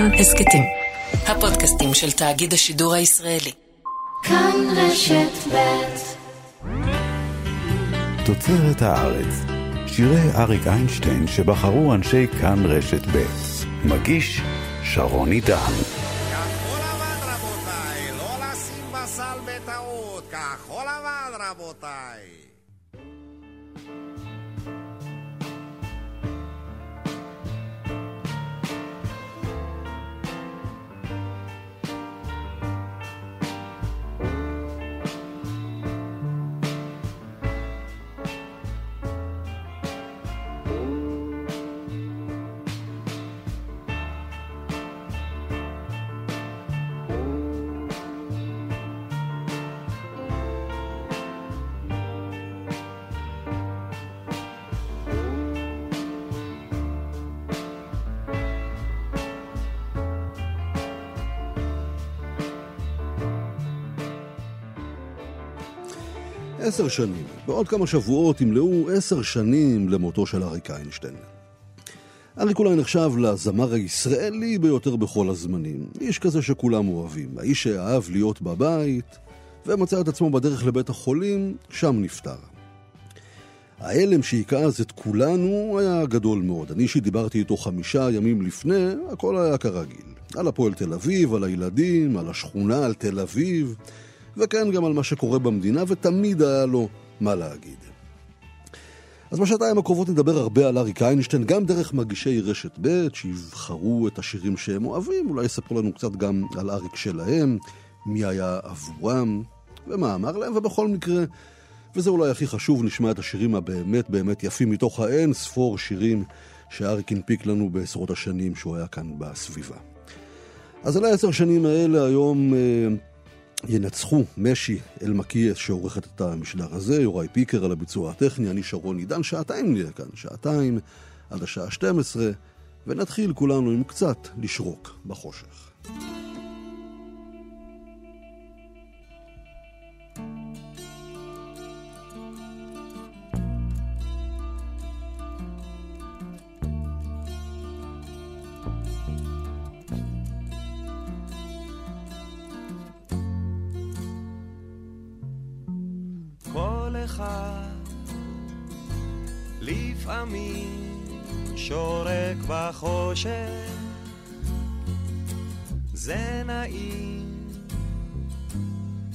כאן הסכתים. הפודקאסטים של תאגיד השידור הישראלי. כאן רשת ב' תוצרת הארץ. שירי אריק איינשטיין שבחרו אנשי כאן רשת ב' מגיש שרון עידן. כחול לבן רבותיי עשר שנים. בעוד כמה שבועות ימלאו עשר שנים למותו של אריק איינשטיין. אריק אולי נחשב לזמר הישראלי ביותר בכל הזמנים. איש כזה שכולם אוהבים. האיש שאהב להיות בבית, ומצא את עצמו בדרך לבית החולים, שם נפטר. ההלם שהיכה אז את כולנו היה גדול מאוד. אני אישית דיברתי איתו חמישה ימים לפני, הכל היה כרגיל. על הפועל תל אביב, על הילדים, על השכונה, על תל אביב. וכן גם על מה שקורה במדינה, ותמיד היה לו מה להגיד. אז בשעתיים הקרובות נדבר הרבה על אריק איינשטיין, גם דרך מגישי רשת ב' שיבחרו את השירים שהם אוהבים, אולי יספרו לנו קצת גם על אריק שלהם, מי היה עבורם, ומה אמר להם, ובכל מקרה, וזה אולי הכי חשוב, נשמע את השירים הבאמת באמת יפים מתוך האין ספור שירים שאריק הנפיק לנו בעשרות השנים שהוא היה כאן בסביבה. אז על העשר שנים האלה היום... ינצחו משי אלמקייס שעורכת את המשדר הזה, יוראי פיקר על הביצוע הטכני, אני שרון עידן, שעתיים נהיה כאן, שעתיים עד השעה 12, ונתחיל כולנו עם קצת לשרוק בחושך. לפעמים שורק בחושך, זה נעים,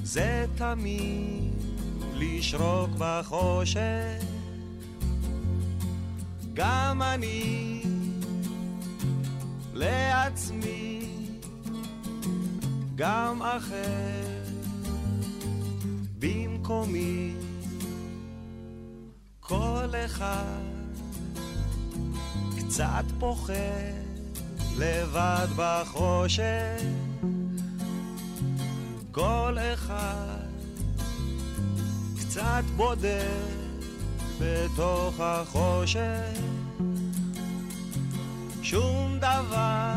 זה תמיד לשרוק בחושך. גם אני לעצמי, גם אחר במקומי. אחד קצת פוחד לבד בחושך. כל אחד קצת בודד בתוך החושך. שום דבר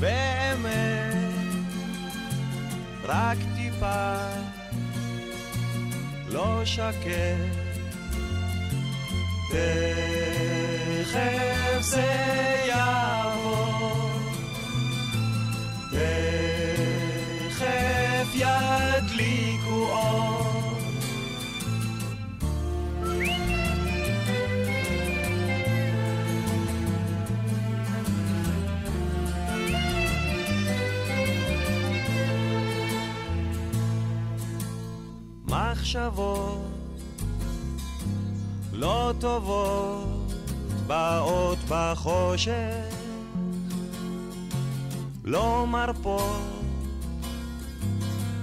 באמת רק טיפה לא שקט. תכף זה יעבור, תכף ידליקו אור. מחשבות לא טובות באות בחושך, לא מרפות,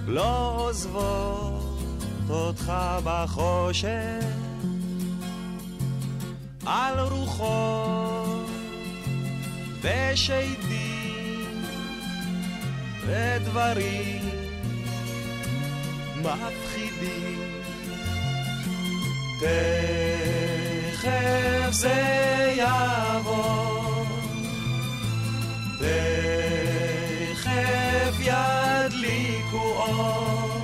לא עוזבות אותך בחושך, על רוחות ושדים ודברים מפחידים. תכף זה יעבור, תכף ידליקו אור.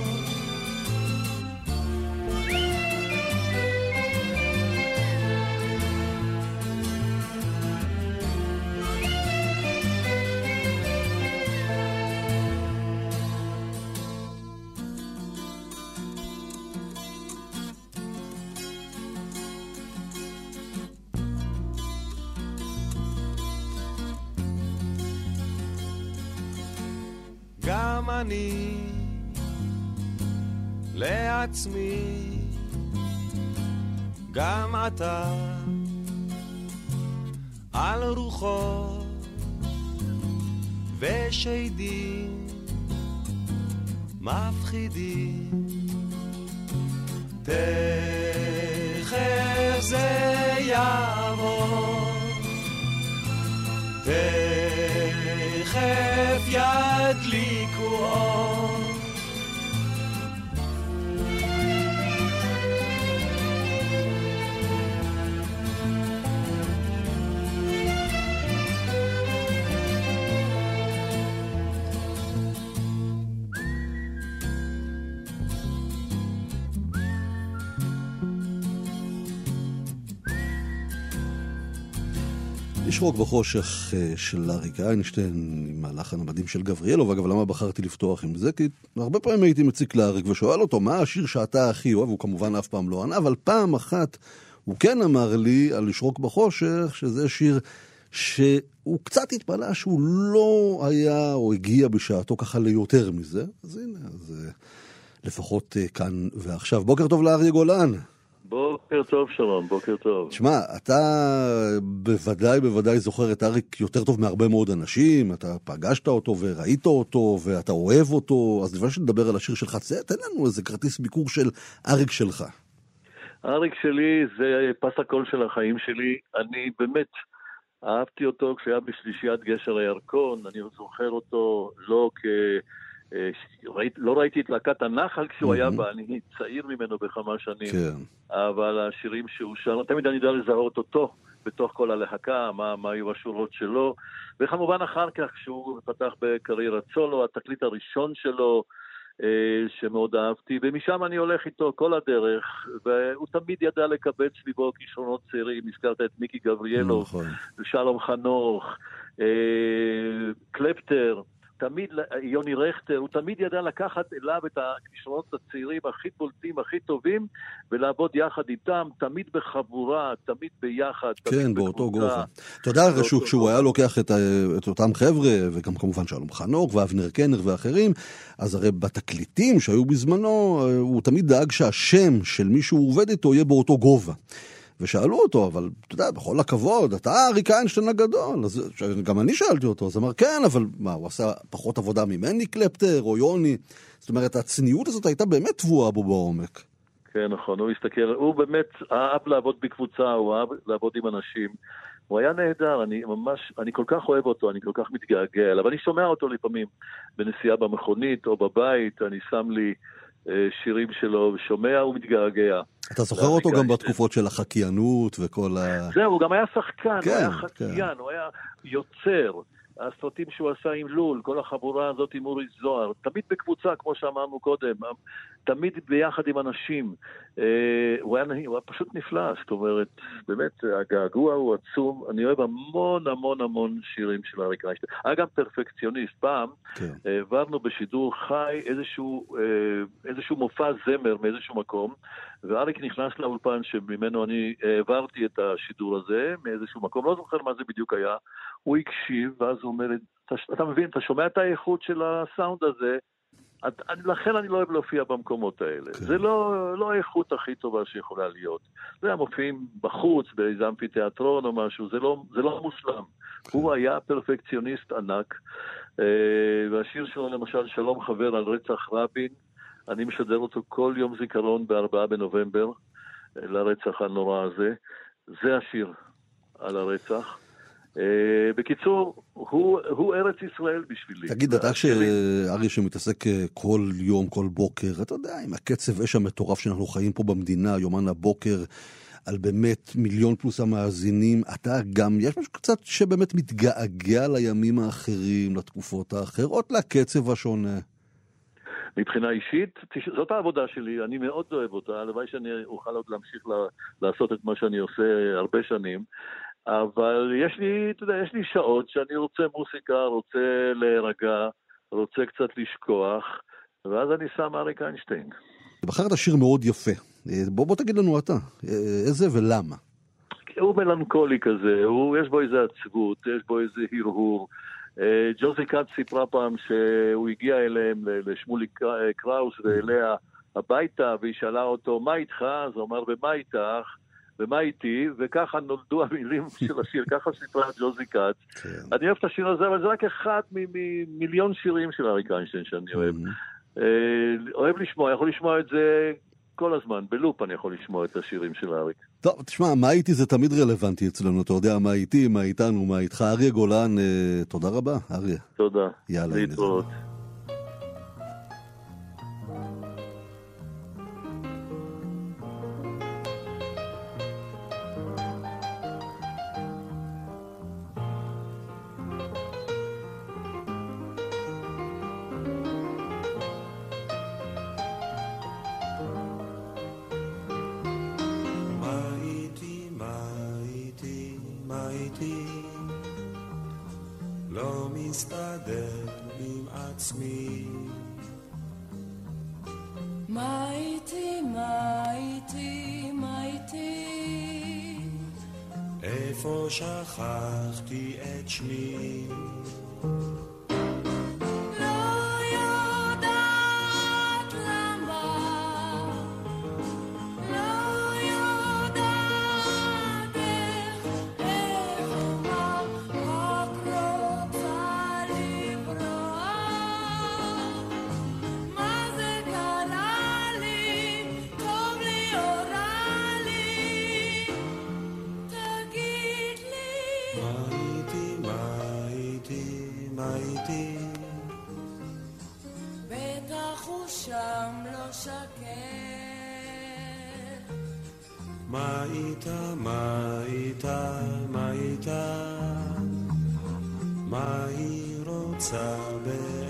אני לעצמי, גם אתה על רוחות ושדים מפחידים. תכף זה יעבור, תכף ידליקו אור. איש רוק בחושך אה, של אריק איינשטיין עם הלחן המדהים של גבריאלוב. אגב, למה בחרתי לפתוח עם זה? כי הרבה פעמים הייתי מציק לאריק ושואל אותו, מה השיר שאתה הכי אוהב? הוא כמובן אף פעם לא ענה, אבל פעם אחת הוא כן אמר לי על לשרוק בחושך, שזה שיר שהוא קצת התפלא שהוא לא היה או הגיע בשעתו ככה ליותר מזה. אז הנה, אז אה, לפחות אה, כאן ועכשיו. בוקר טוב לאריה גולן. בוקר טוב שלום, בוקר טוב. תשמע, אתה בוודאי בוודאי זוכר את אריק יותר טוב מהרבה מאוד אנשים, אתה פגשת אותו וראית אותו ואתה אוהב אותו, אז לפני שנדבר על השיר שלך, תן לנו איזה כרטיס ביקור של אריק שלך. אריק שלי זה פס הקול של החיים שלי, אני באמת אהבתי אותו כשהיה בשלישיית גשר הירקון, אני זוכר אותו לא כ... ראית, לא ראיתי את להקת הנחל כשהוא mm-hmm. היה בה, אני צעיר ממנו בכמה שנים. כן. אבל השירים שהוא שר, תמיד אני יודע לזהות אותו בתוך כל הלהקה, מה, מה היו השורות שלו. וכמובן אחר כך, כשהוא פתח בקריירת סולו, התקליט הראשון שלו, אה, שמאוד אהבתי, ומשם אני הולך איתו כל הדרך, והוא תמיד ידע לקבץ סביבו כישרונות צעירים, הזכרת את מיקי גבריאלו, נכון. שלום חנוך, אה, קלפטר. תמיד, יוני רכטר, הוא תמיד ידע לקחת אליו את הכישרונות הצעירים הכי בולטים, הכי טובים, ולעבוד יחד איתם, תמיד בחבורה, תמיד ביחד. כן, תמיד באותו. גובה. אתה יודע הרי שהוא- כשהוא היה לוקח את, את אותם חבר'ה, וגם כמובן שלום חנוך ואבנר קנר ואחרים, אז הרי בתקליטים שהיו בזמנו, אה, הוא תמיד דאג שהשם של מי שהוא עובד איתו יהיה באותו גובה. ושאלו אותו, אבל אתה יודע, בכל הכבוד, אתה אריק איינשטיין הגדול. אז גם אני שאלתי אותו, אז אמר, כן, אבל מה, הוא עשה פחות עבודה ממני קלפטר או יוני? זאת אומרת, הצניעות הזאת הייתה באמת טבועה בו בעומק. כן, נכון, הוא הסתכל, הוא באמת אהב לעבוד בקבוצה, הוא אהב לעבוד עם אנשים. הוא היה נהדר, אני ממש, אני כל כך אוהב אותו, אני כל כך מתגעגע אליו. אני שומע אותו לפעמים בנסיעה במכונית או בבית, אני שם לי אה, שירים שלו, שומע ומתגעגע. אתה זוכר אותו גם. בתקופות של החקיינות וכל ה... זהו, הוא גם היה שחקן, כן, הוא היה כן. חקיין, הוא היה יוצר. הסרטים שהוא עשה עם לול, כל החבורה הזאת עם אורי זוהר, תמיד בקבוצה, כמו שאמרנו קודם, תמיד ביחד עם אנשים. אה, הוא היה, הוא היה פשוט נפלא, זאת אומרת, באמת, הגעגוע הוא עצום. אני אוהב המון המון המון שירים של אריק איינשטיין. היה גם פרפקציוניסט. פעם כן. העברנו בשידור חי איזשהו, אה, איזשהו מופע זמר מאיזשהו מקום, ואריק נכנס לאולפן שממנו אני העברתי את השידור הזה, מאיזשהו מקום, לא זוכר מה זה בדיוק היה, הוא הקשיב, ואז הוא אומר, אתה, אתה מבין, אתה שומע את האיכות של הסאונד הזה, את, אני, לכן אני לא אוהב להופיע במקומות האלה. כן. זה לא, לא האיכות הכי טובה שיכולה להיות. זה היה מופיעים בחוץ, באיזה אמפיתיאטרון או משהו, זה לא, זה לא מושלם. כן. הוא היה פרפקציוניסט ענק, אה, והשיר שלו למשל, שלום חבר על רצח רבין, אני משדר אותו כל יום זיכרון בארבעה בנובמבר, אה, לרצח הנורא הזה. זה השיר על הרצח. אה, בקיצור, הוא, הוא ארץ ישראל בשבילי. תגיד, אתה והשירים- כשאריה שמתעסק אה, כל יום, כל בוקר, אתה יודע, עם הקצב אש המטורף שאנחנו חיים פה במדינה, יומן הבוקר, על באמת מיליון פלוס המאזינים, אתה גם, יש משהו קצת שבאמת מתגעגע לימים האחרים, לתקופות האחרות, לקצב השונה. מבחינה אישית, זאת העבודה שלי, אני מאוד אוהב אותה, הלוואי שאני אוכל עוד להמשיך לעשות את מה שאני עושה הרבה שנים, אבל יש לי, אתה יודע, יש לי שעות שאני רוצה מוסיקה, רוצה להירגע, רוצה קצת לשכוח, ואז אני שם אריק איינשטיין. בחרת שיר מאוד יפה. אה, בוא, בוא תגיד לנו אתה, אה, איזה ולמה. הוא מלנכולי כזה, הוא, יש בו איזה עצבות, יש בו איזה הרהור, ג'וזי כץ סיפרה פעם שהוא הגיע אליהם, לשמולי קר- קראוס ואליה הביתה, והיא שאלה אותו, מה איתך? אז הוא אמר, ומה איתך? ומה איתי? וככה נולדו המילים של השיר, ככה סיפרה ג'וזי כץ. כן. אני אוהב את השיר הזה, אבל זה רק אחד ממיליון שירים של אריק איינשטיין שאני אוהב. אה, אוהב לשמוע, יכול לשמוע את זה כל הזמן, בלופ אני יכול לשמוע את השירים של אריק. טוב, תשמע, מה איתי זה תמיד רלוונטי אצלנו, אתה יודע מה איתי, מה איתנו, מה איתך. אריה גולן, אה, תודה רבה, אריה. תודה. יאללה, להתראות. מה איתי, מה איתי, מה איתי? בטח הוא שם לא שקט. מה איתה, מה איתה, מה איתה? מה היא רוצה באמת?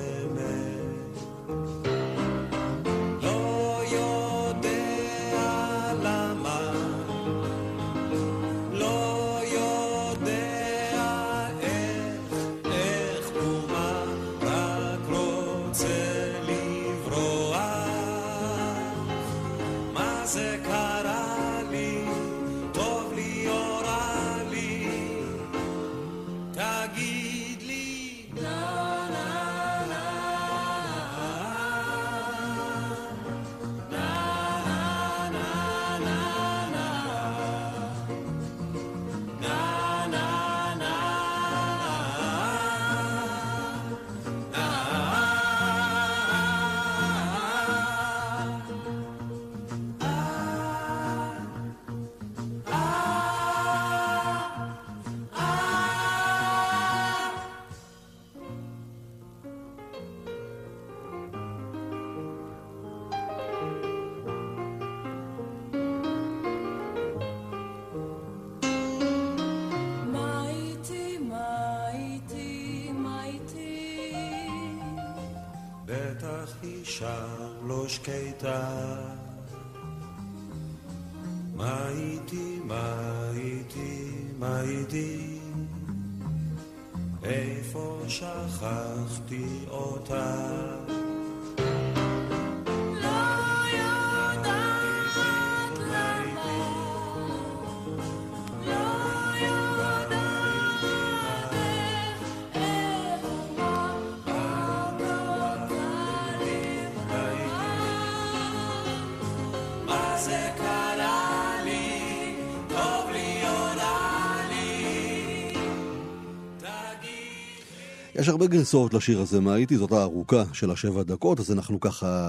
יש הרבה גרסאות לשיר הזה, מה הייתי? זאת הארוכה של השבע דקות, אז אנחנו ככה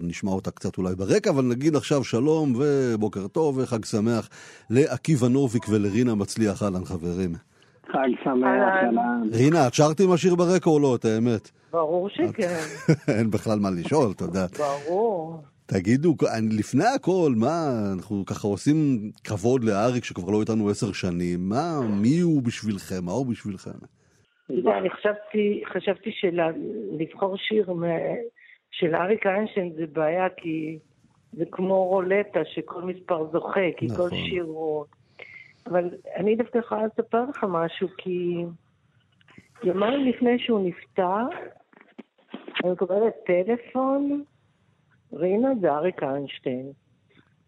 נשמע אותה קצת אולי ברקע, אבל נגיד עכשיו שלום ובוקר טוב וחג שמח לעקיבא נוביק ולרינה מצליח, אהלן חברים. חג שמח, אהלן. רינה, את שרת עם השיר ברקע או לא, את האמת? ברור שכן, אין בכלל מה לשאול, אתה יודע. ברור. תגידו, אני- לפני הכל, מה, אנחנו ככה עושים כבוד לאריק שכבר לא איתנו עשר שנים, מה, מי הוא בשבילכם, מה הוא בשבילכם? יודע, אני חשבתי, חשבתי שלבחור שיר מ- של אריק איינשטיין זה בעיה, כי זה כמו רולטה שכל מספר זוכה, כי כל נכון. שיר הוא... אבל אני דווקא יכולה לספר לך משהו, כי יומיים לפני שהוא נפטר, אני מקבלת טלפון, רינה זה אריק איינשטיין.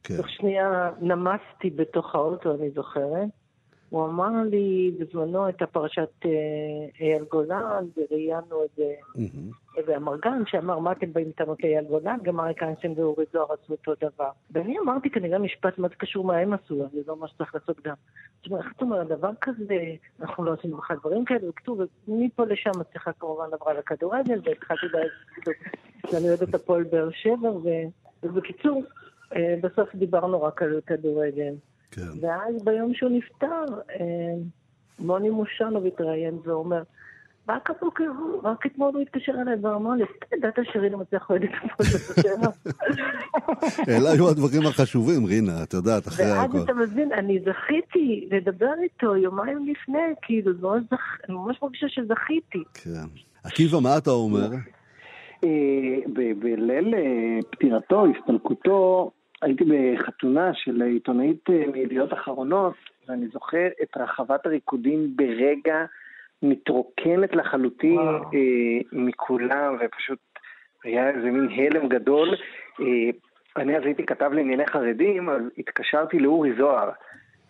כן. תוך שנייה נמסתי בתוך האוטו, אני זוכרת. הוא אמר לי, בזמנו הייתה פרשת אה, אייל גולן, וראיינו את זה, מהמם. ואמרגן שאמר, מה אתם באים בטענות לאייל גולן? גם אריק איינשטיין ואורי זוהר עשו אותו דבר. ואני אמרתי כנראה משפט מה זה קשור מה הם עשו, זה לא מה שצריך לעשות גם. זאת אומרת, איך אתה אומר, דבר כזה, אנחנו לא עושים בכלל דברים כאלה, וכתוב, ומפה לשם השיחה כמובן עברה לכדורגל, והתחלתי להגיד, את הפועל באר שבע, ובקיצור, אה, בסוף דיברנו רק על כדורגל. כן. ואז ביום שהוא נפטר, אה, מוני מושנוב התראיין ואומר, רק הבוקר רק אתמול הוא התקשר אליי ואמר לי, ידעת שרינה מצליח אוהדת? אלה היו הדברים החשובים, רינה, את יודעת, אחרי ואז הכל. אתה מבין, אני זכיתי לדבר איתו יומיים לפני, כאילו, זה ממש זכ- אני ממש מרגישה שזכיתי. כן. עקיבא, מה אתה אומר? אה, בליל אה, פטירתו, הסתלקותו, הייתי בחתונה של עיתונאית אה, מידיעות אחרונות, ואני זוכר את רחבת הריקודים ברגע מתרוקנת לחלוטין וואו. אה, מכולם, ופשוט היה איזה מין הלם גדול. אה, אני אז הייתי כתב לענייני חרדים, אז התקשרתי לאורי זוהר,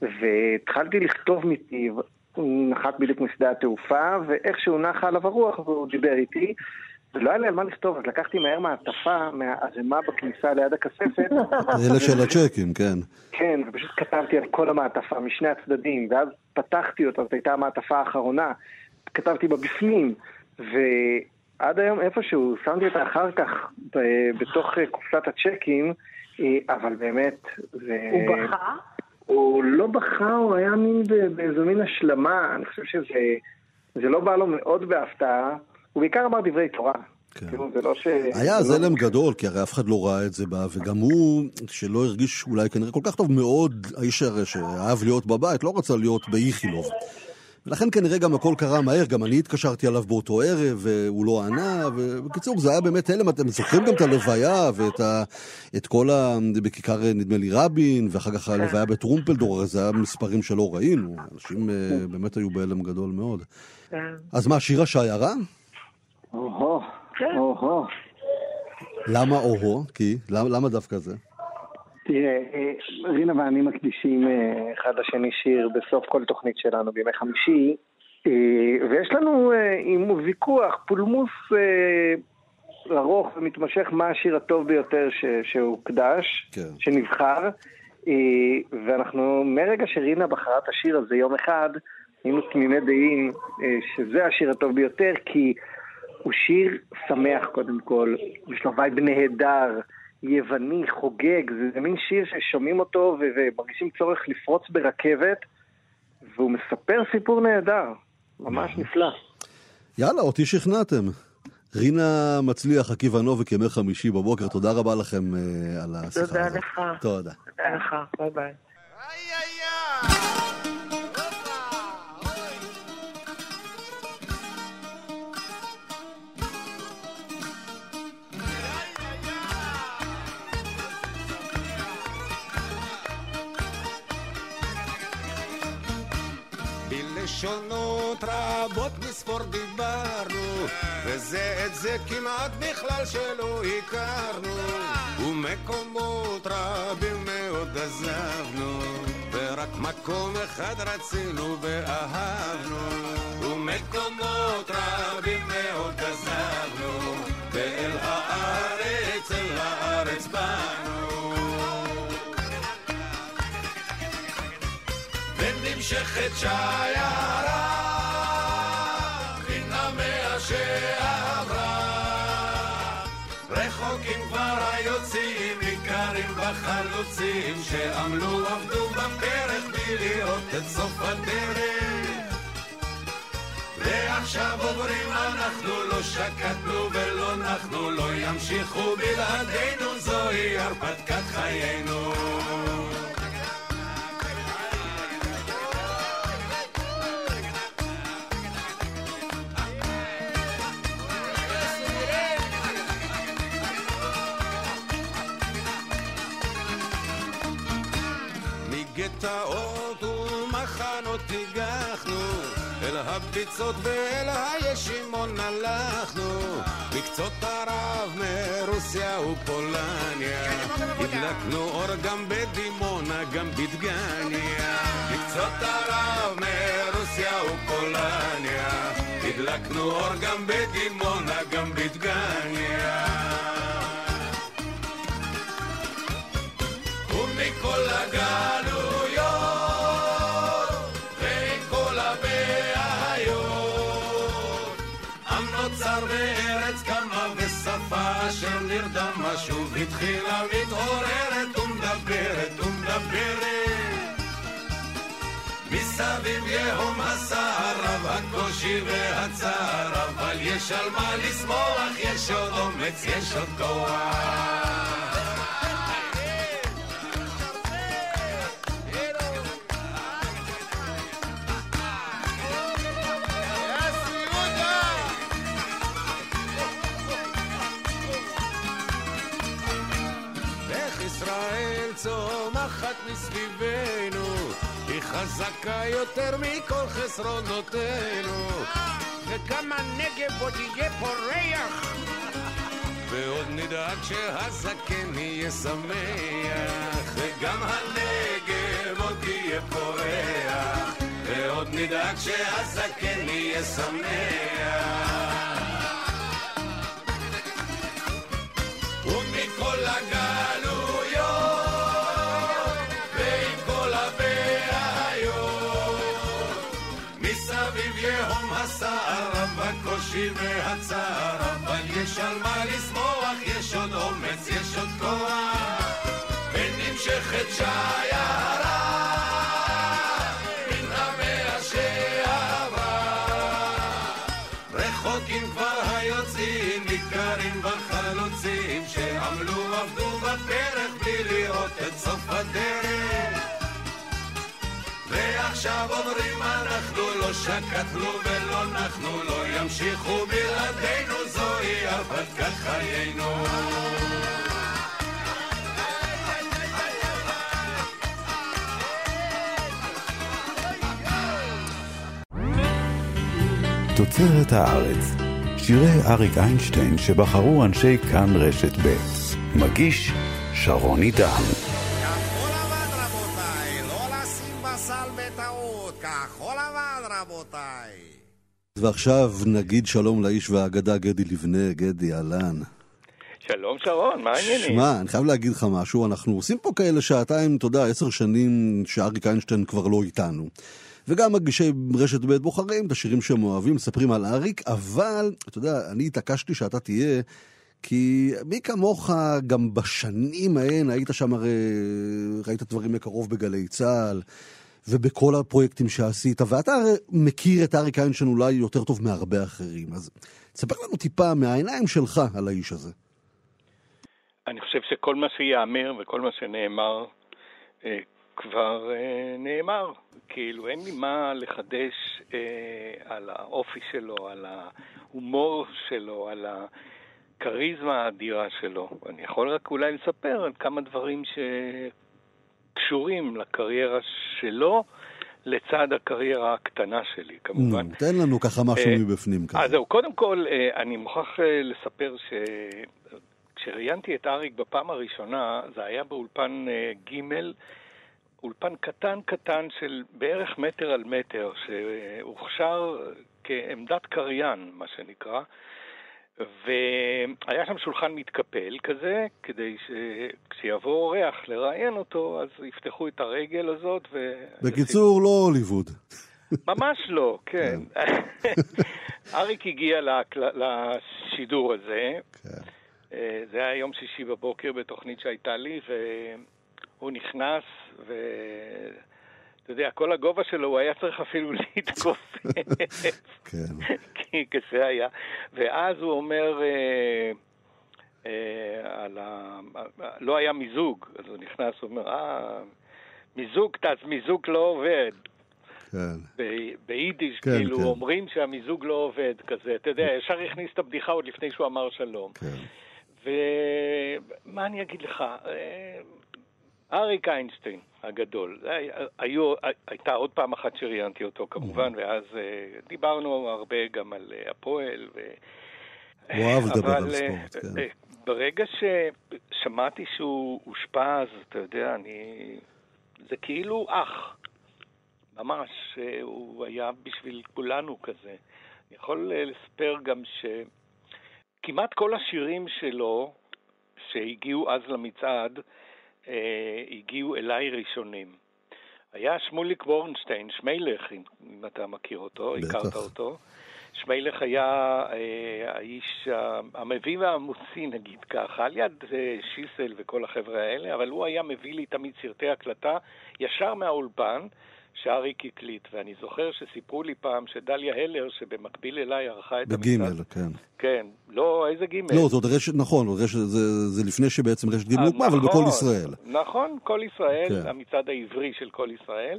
והתחלתי לכתוב מפיו. הוא נחת בדיוק משדה התעופה, ואיכשהו נחה עליו הרוח והוא דיבר איתי. ולא היה לי על מה לכתוב, אז לקחתי מהר מעטפה מהערימה בכניסה ליד הכספת. אלה של הצ'קים, כן. כן, ופשוט כתבתי על כל המעטפה משני הצדדים, ואז פתחתי אותה, זאת הייתה המעטפה האחרונה, כתבתי בה בפנים, ועד היום איפשהו, שמתי אותה אחר כך ב- בתוך אה, קופסת הצ'קים, אה, אבל באמת, זה... הוא בכה? הוא לא בכה, הוא היה מין באיזו מין השלמה, אני חושב שזה זה לא בא לו מאוד בהפתעה, הוא בעיקר אמר דברי תורה. כן. כאילו, זה לא ש... היה לא- הלם גדול, כי הרי אף אחד לא ראה את זה בה, וגם הוא, שלא הרגיש אולי כנראה כל כך טוב מאוד, האיש הרי שאהב להיות בבית, לא רצה להיות באיכילוב. ולכן כנראה גם הכל קרה מהר, גם אני התקשרתי עליו באותו ערב, והוא לא ענה, ובקיצור, זה היה באמת הלם, אתם זוכרים גם את הלוויה, ואת ה, את כל ה... בכיכר, נדמה לי, רבין, ואחר כך הלוויה בטרומפלדור, הרי זה היה מספרים שלא ראינו, אנשים אה, באמת היו בהלם גדול מאוד. כן. אז מה, שיר השיירה? או-הו, כן. או-הו. למה או-הו? כי? למה, למה דווקא זה? תראה, אה, רינה ואני מקדישים אה, אחד לשני שיר בסוף כל תוכנית שלנו בימי חמישי, אה, ויש לנו עם ויכוח, פולמוס ארוך ומתמשך מה השיר הטוב ביותר ש- שהוקדש, כן. שנבחר, ואנחנו, מרגע שרינה בחרה את השיר הזה יום אחד, היינו תמימי דעים שזה השיר הטוב ביותר, כי הוא שיר שמח קודם כל, יש לו vibe נהדר, יווני, חוגג, זה, מין שיר ששומעים אותו ו- ומרגישים צורך לפרוץ ברכבת, והוא מספר סיפור נהדר, ממש נפלא. יאללה, אותי שכנעתם. רינה מצליח, עקיבא נובק, ימי חמישי בבוקר, תודה רבה לכם אה, על השיחה תודה הזאת. לך. תודה. תודה לך, ביי ביי. בלשונות רבות מספור דיברנו וזה את זה כמעט בכלל שלא הכרנו. ומקומות רבים מאוד עזבנו ורק מקום אחד רצינו ואהבנו. ומקומות רבים מאוד עזבנו ואל הארץ, אל הארץ באנו ונמשכת שיירה מן המאה שעברה. רחוקים כבר היוצאים ניכרים בחלוצים שעמלו עבדו בפרק בלי לראות את סוף הדרך. ועכשיו עוברים אנחנו לא שקטנו ולא נחנו לא ימשיכו בלעדינו זוהי הרפתקת חיינו מגטאות ומחנות הגחנו אל הביצות ואל הישימון הלכנו. מקצות ערב מרוסיה ופולניה. הדלקנו אור גם בדימונה גם בדמות דגניה, מקצות ערב מרוסיה ופולניה, הדלקנו אור גם בדימונה, גם בדגניה. הקושי והצער אבל יש על מה לשמוח יש עוד אומץ יש עוד כוח. צומחת מסביבנו, חזקה יותר מכל חסרונותינו. וגם הנגב עוד יהיה פורח, ועוד נדאג שהזקן יהיה שמח. וגם הנגב עוד יהיה פורח, ועוד נדאג שהזקן יהיה שמח. הקושי והצער אבל יש על מה לשמוח יש עוד אומץ יש עוד כוח. ונמשכת שיירה מן המאה שעברה. רחוקים כבר היוצאים, ניכרים בחלוצים שעמלו עבדו בפרק בלי לראות את סוף הדרך ועכשיו אומרים אנחנו לא שקטנו ולא נחנו לא ימשיכו בלעדינו זוהי הרפתקת חיינו תוצרת הארץ. שירי אריק איינשטיין שבחרו אנשי כאן רשת ב'. מגיש שרון עידן. רבותיי. ועכשיו נגיד שלום לאיש והאגדה גדי לבנה, גדי, אהלן. שלום שרון, מה העניינים? שמע, אני חייב להגיד לך משהו, אנחנו עושים פה כאלה שעתיים, אתה יודע, עשר שנים שאריק איינשטיין כבר לא איתנו. וגם מגישי רשת ב' בוחרים את השירים שהם אוהבים, מספרים על אריק, אבל, אתה יודע, אני התעקשתי שאתה תהיה, כי מי כמוך גם בשנים ההן, היית שם הרי, ראית דברים מקרוב בגלי צה"ל, ובכל הפרויקטים שעשית, ואתה הרי מכיר את אריק איינשטיין אולי יותר טוב מהרבה אחרים, אז תספר לנו טיפה מהעיניים שלך על האיש הזה. אני חושב שכל מה שיאמר וכל מה שנאמר אה, כבר אה, נאמר. כאילו, אין לי מה לחדש אה, על האופי שלו, על ההומור שלו, על הכריזמה האדירה שלו. אני יכול רק אולי לספר על כמה דברים שקשורים לקריירה שלו. לצד הקריירה הקטנה שלי, כמובן. תן לנו ככה משהו אה, מבפנים כזה. אז זהו, קודם כל, אה, אני מוכרח אה, לספר שכשראיינתי את אריק בפעם הראשונה, זה היה באולפן ג', אולפן קטן קטן של בערך מטר על מטר, שהוכשר כעמדת קריין, מה שנקרא. והיה שם שולחן מתקפל כזה, כדי שכשיבוא אורח לראיין אותו, אז יפתחו את הרגל הזאת ו... בקיצור, לא הוליווד. ממש לא, כן. אריק הגיע לשידור הזה. כן. אה, זה היה יום שישי בבוקר בתוכנית שהייתה לי, והוא נכנס, ואתה יודע, כל הגובה שלו, הוא היה צריך אפילו להתכופף. כן. כי קשה היה. ואז הוא אומר, אה, אה, על ה... לא היה מיזוג, אז הוא נכנס, הוא אומר, אה, מיזוג, אז מיזוג לא עובד. כן. ב- ביידיש, כן, כאילו, כן. אומרים שהמיזוג לא עובד כזה. אתה יודע, ישר הכניס את הבדיחה עוד לפני שהוא אמר שלום. כן. ומה אני אגיד לך? אה, אריק איינשטיין הגדול, היו, הייתה עוד פעם אחת שראיינתי אותו כמובן, ואז אה, דיברנו הרבה גם על אה, הפועל. ו... הוא אהב לדבר על אה, ספורט, כן. ברגע ששמעתי שהוא הושפע, אז אתה יודע, אני זה כאילו אח. ממש, הוא היה בשביל כולנו כזה. אני יכול לספר גם שכמעט כל השירים שלו, שהגיעו אז למצעד, אה, הגיעו אליי ראשונים. היה שמוליק וורנשטיין, שמילך, אם, אם אתה מכיר אותו, בטח. הכרת אותו. שמילך היה אה, האיש המביא והמוציא, נגיד ככה, על יד אה, שיסל וכל החבר'ה האלה, אבל הוא היה מביא לי תמיד סרטי הקלטה ישר מהאולפן, שאריק הקליט. ואני זוכר שסיפרו לי פעם שדליה הלר, שבמקביל אליי ערכה את בגימל, כן. כן, לא, איזה גימל? לא, זאת רשת, נכון, רשת, זה, זה לפני שבעצם רשת גימל הוקמה, אבל נכון, בכל ישראל. נכון, כל ישראל, כן. המצעד העברי של כל ישראל.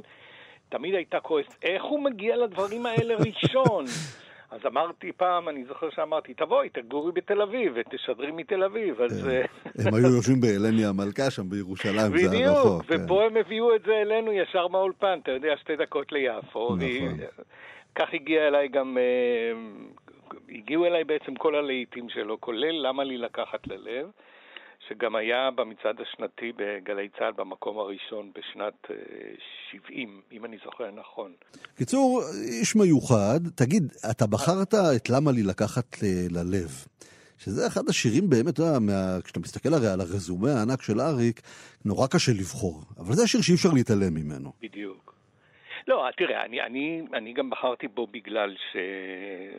תמיד הייתה כועסת, איך הוא מגיע לדברים האלה ראשון? אז אמרתי פעם, אני זוכר שאמרתי, תבואי, תגורי בתל אביב ותשדרי מתל אביב. אז... אה, הם היו יושבים בהלני המלכה שם בירושלים, זה היה בדיוק. כן. ופה הם הביאו את זה אלינו ישר מהאולפן, אתה יודע, שתי דקות ליפו. נכון. כך הגיע אליי גם, אה, הגיעו אליי בעצם כל הלהיטים שלו, כולל למה לי לקחת ללב, שגם היה במצעד השנתי בגלי צה"ל במקום הראשון בשנת אה, 70, אם אני זוכר נכון. קיצור, איש מיוחד. תגיד, אתה בחרת את למה לי לקחת ל- ללב. שזה אחד השירים באמת, אתה יודע, מה... כשאתה מסתכל הרי על הרזומה הענק של אריק, נורא קשה לבחור. אבל זה השיר שאי אפשר להתעלם ממנו. בדיוק. לא, תראה, אני, אני, אני גם בחרתי בו בגלל, ש...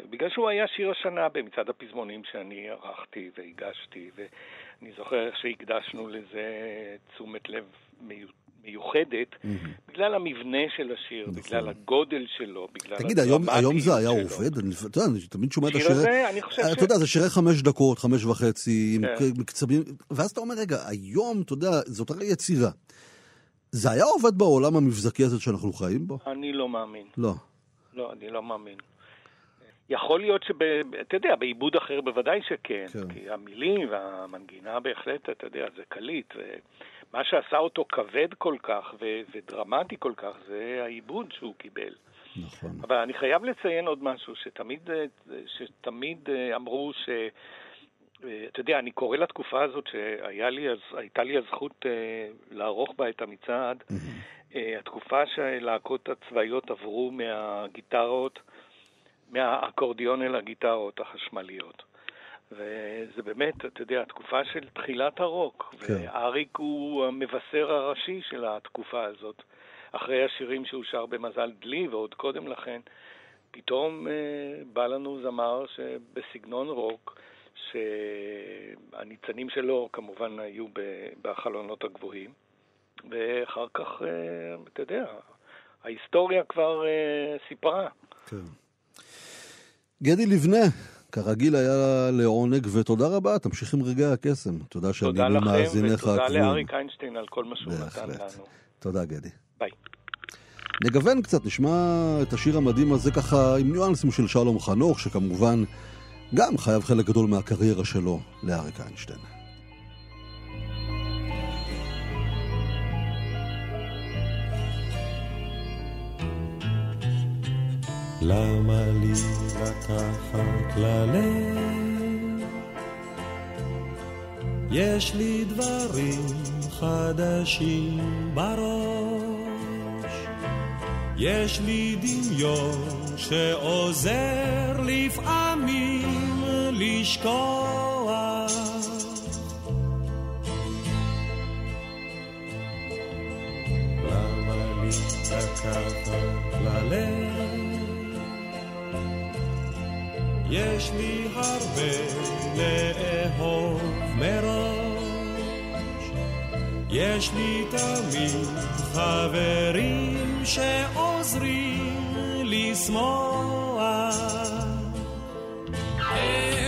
בגלל שהוא היה שיר השנה במצעד הפזמונים שאני ערכתי והגשתי, ואני זוכר איך שהקדשנו לזה תשומת לב מיו- מיוחדת, בגלל המבנה של השיר, בגלל הגודל שלו, בגלל נכון. תגיד, היום, היום זה היה שלו. עובד? אני, אתה יודע, אני תמיד שומע את השיר השירי... הזה, אני חושב ש- אתה יודע, זה שירי חמש דקות, חמש וחצי, עם כן. מקצבים, ואז אתה אומר, רגע, היום, אתה יודע, זאת הרי יצירה. זה היה עובד בעולם המבזקי הזה שאנחנו חיים בו? אני לא מאמין. לא. לא, אני לא מאמין. יכול להיות שב... אתה יודע, בעיבוד אחר בוודאי שכן. כן. כי המילים והמנגינה בהחלט, אתה יודע, זה קליט. ומה שעשה אותו כבד כל כך ו... ודרמטי כל כך, זה העיבוד שהוא קיבל. נכון. אבל אני חייב לציין עוד משהו, שתמיד, שתמיד אה, אמרו ש... אה, אתה יודע, אני קורא לתקופה הזאת שהייתה לי הזכות אה, לערוך בה את המצעד, אה, התקופה שהלהקות הצבאיות עברו מהגיטרות, מהאקורדיון אל הגיטרות החשמליות. וזה באמת, אתה יודע, התקופה של תחילת הרוק, כן. ואריק הוא המבשר הראשי של התקופה הזאת. אחרי השירים שהוא שר במזל דלי ועוד קודם לכן, פתאום אה, בא לנו זמר שבסגנון רוק, שהניצנים שלו כמובן היו בחלונות הגבוהים, ואחר כך, אה, אתה יודע, ההיסטוריה כבר אה, סיפרה. כן. גדי לבנה, כרגיל היה לעונג, ותודה רבה, תמשיך עם רגעי הקסם. תודה שאני תודה לכם, ותודה הקבועים. לאריק איינשטיין על כל מה שהוא נתן. לנו. תודה, גדי. ביי. נגוון קצת, נשמע את השיר המדהים הזה ככה עם ניואנסים של שלום חנוך, שכמובן גם חייב חלק גדול מהקריירה שלו לאריק איינשטיין. למה לי לקחת ללב? יש לי דברים חדשים בראש. יש לי דמיון שעוזר לפעמים לשכוח. למה לי לקחת ללב? יש לי הרבה לאהוב מראש. יש לי תמיד חברים שעוזרים לשמוח. תן,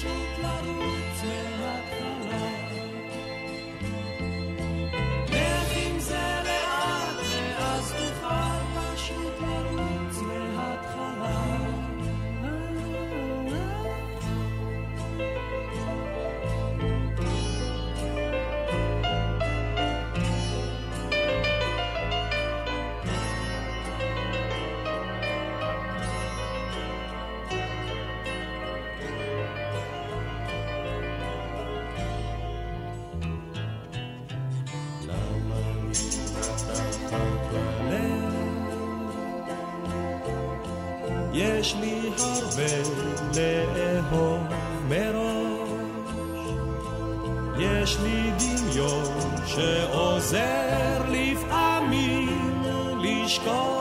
תוכל לי הרבה לאהוב מראש. יש לי דמיון שעוזר לפעמים לשכוח.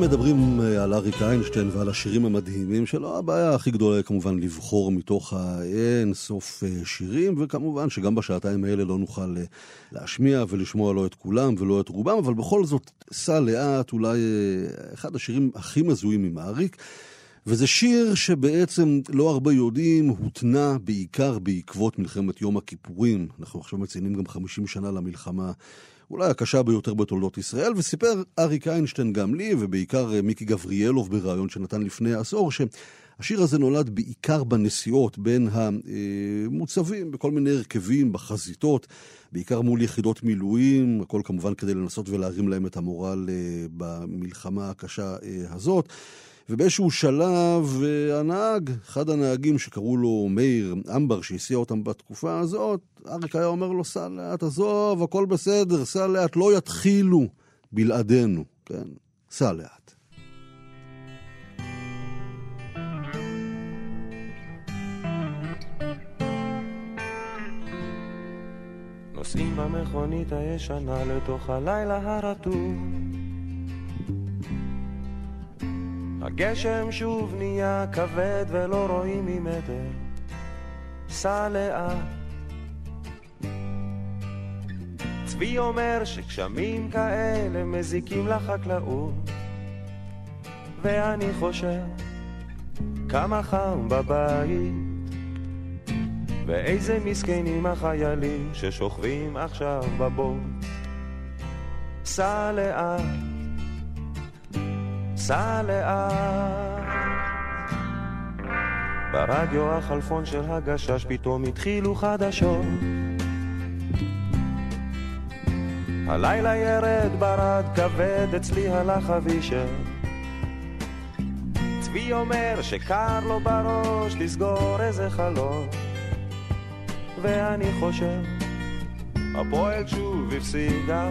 מדברים אה, על אריק איינשטיין ועל השירים המדהימים שלו, הבעיה הכי גדולה היא כמובן לבחור מתוך האין סוף אה, שירים, וכמובן שגם בשעתיים האלה לא נוכל אה, להשמיע ולשמוע לא את כולם ולא את רובם, אבל בכל זאת, סע לאט, אולי אחד השירים הכי מזוהים עם אריק. וזה שיר שבעצם לא הרבה יודעים, הותנה בעיקר בעקבות מלחמת יום הכיפורים. אנחנו עכשיו מציינים גם 50 שנה למלחמה, אולי הקשה ביותר בתולדות ישראל, וסיפר אריק איינשטיין גם לי, ובעיקר אה, מיקי גבריאלוב בריאיון שנתן לפני עשור, שהשיר הזה נולד בעיקר בנסיעות בין המוצבים בכל מיני הרכבים, בחזיתות, בעיקר מול יחידות מילואים, הכל כמובן כדי לנסות ולהרים להם את המורל אה, במלחמה הקשה אה, הזאת. ובאיזשהו שלב אה, הנהג, אחד הנהגים שקראו לו מאיר אמבר, שהסיע אותם בתקופה הזאת, אריק היה אומר לו, סע לאט, עזוב, הכל בסדר, סע לאט, לא יתחילו בלעדינו, כן? סע לאט. נוסעים במכונית הישנה לתוך הלילה הרטוב. הגשם שוב נהיה כבד ולא רואים ממטר. סע לאט. צבי אומר שגשמים כאלה מזיקים לחקלאות. ואני חושב כמה חם בבית. ואיזה מסכנים החיילים ששוכבים עכשיו בבוט. סע לאט, סע לאט. ברדיו החלפון של הגשש פתאום התחילו חדשות. הלילה ירד ברד כבד, אצלי הלך אבישר. צבי אומר שקר לו בראש לסגור איזה חלון. ואני חושב, הפועל שוב הפסידה.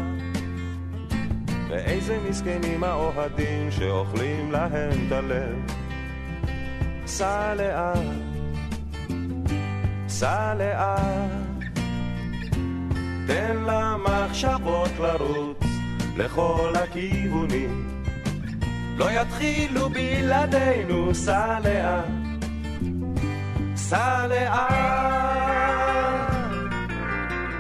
ואיזה מסכנים האוהדים שאוכלים להם את הלב. סע לאט, סע לאט, תן למחשבות לרוץ לכל הכיוונים. לא יתחילו בלעדינו, סע לאט, סע לאט.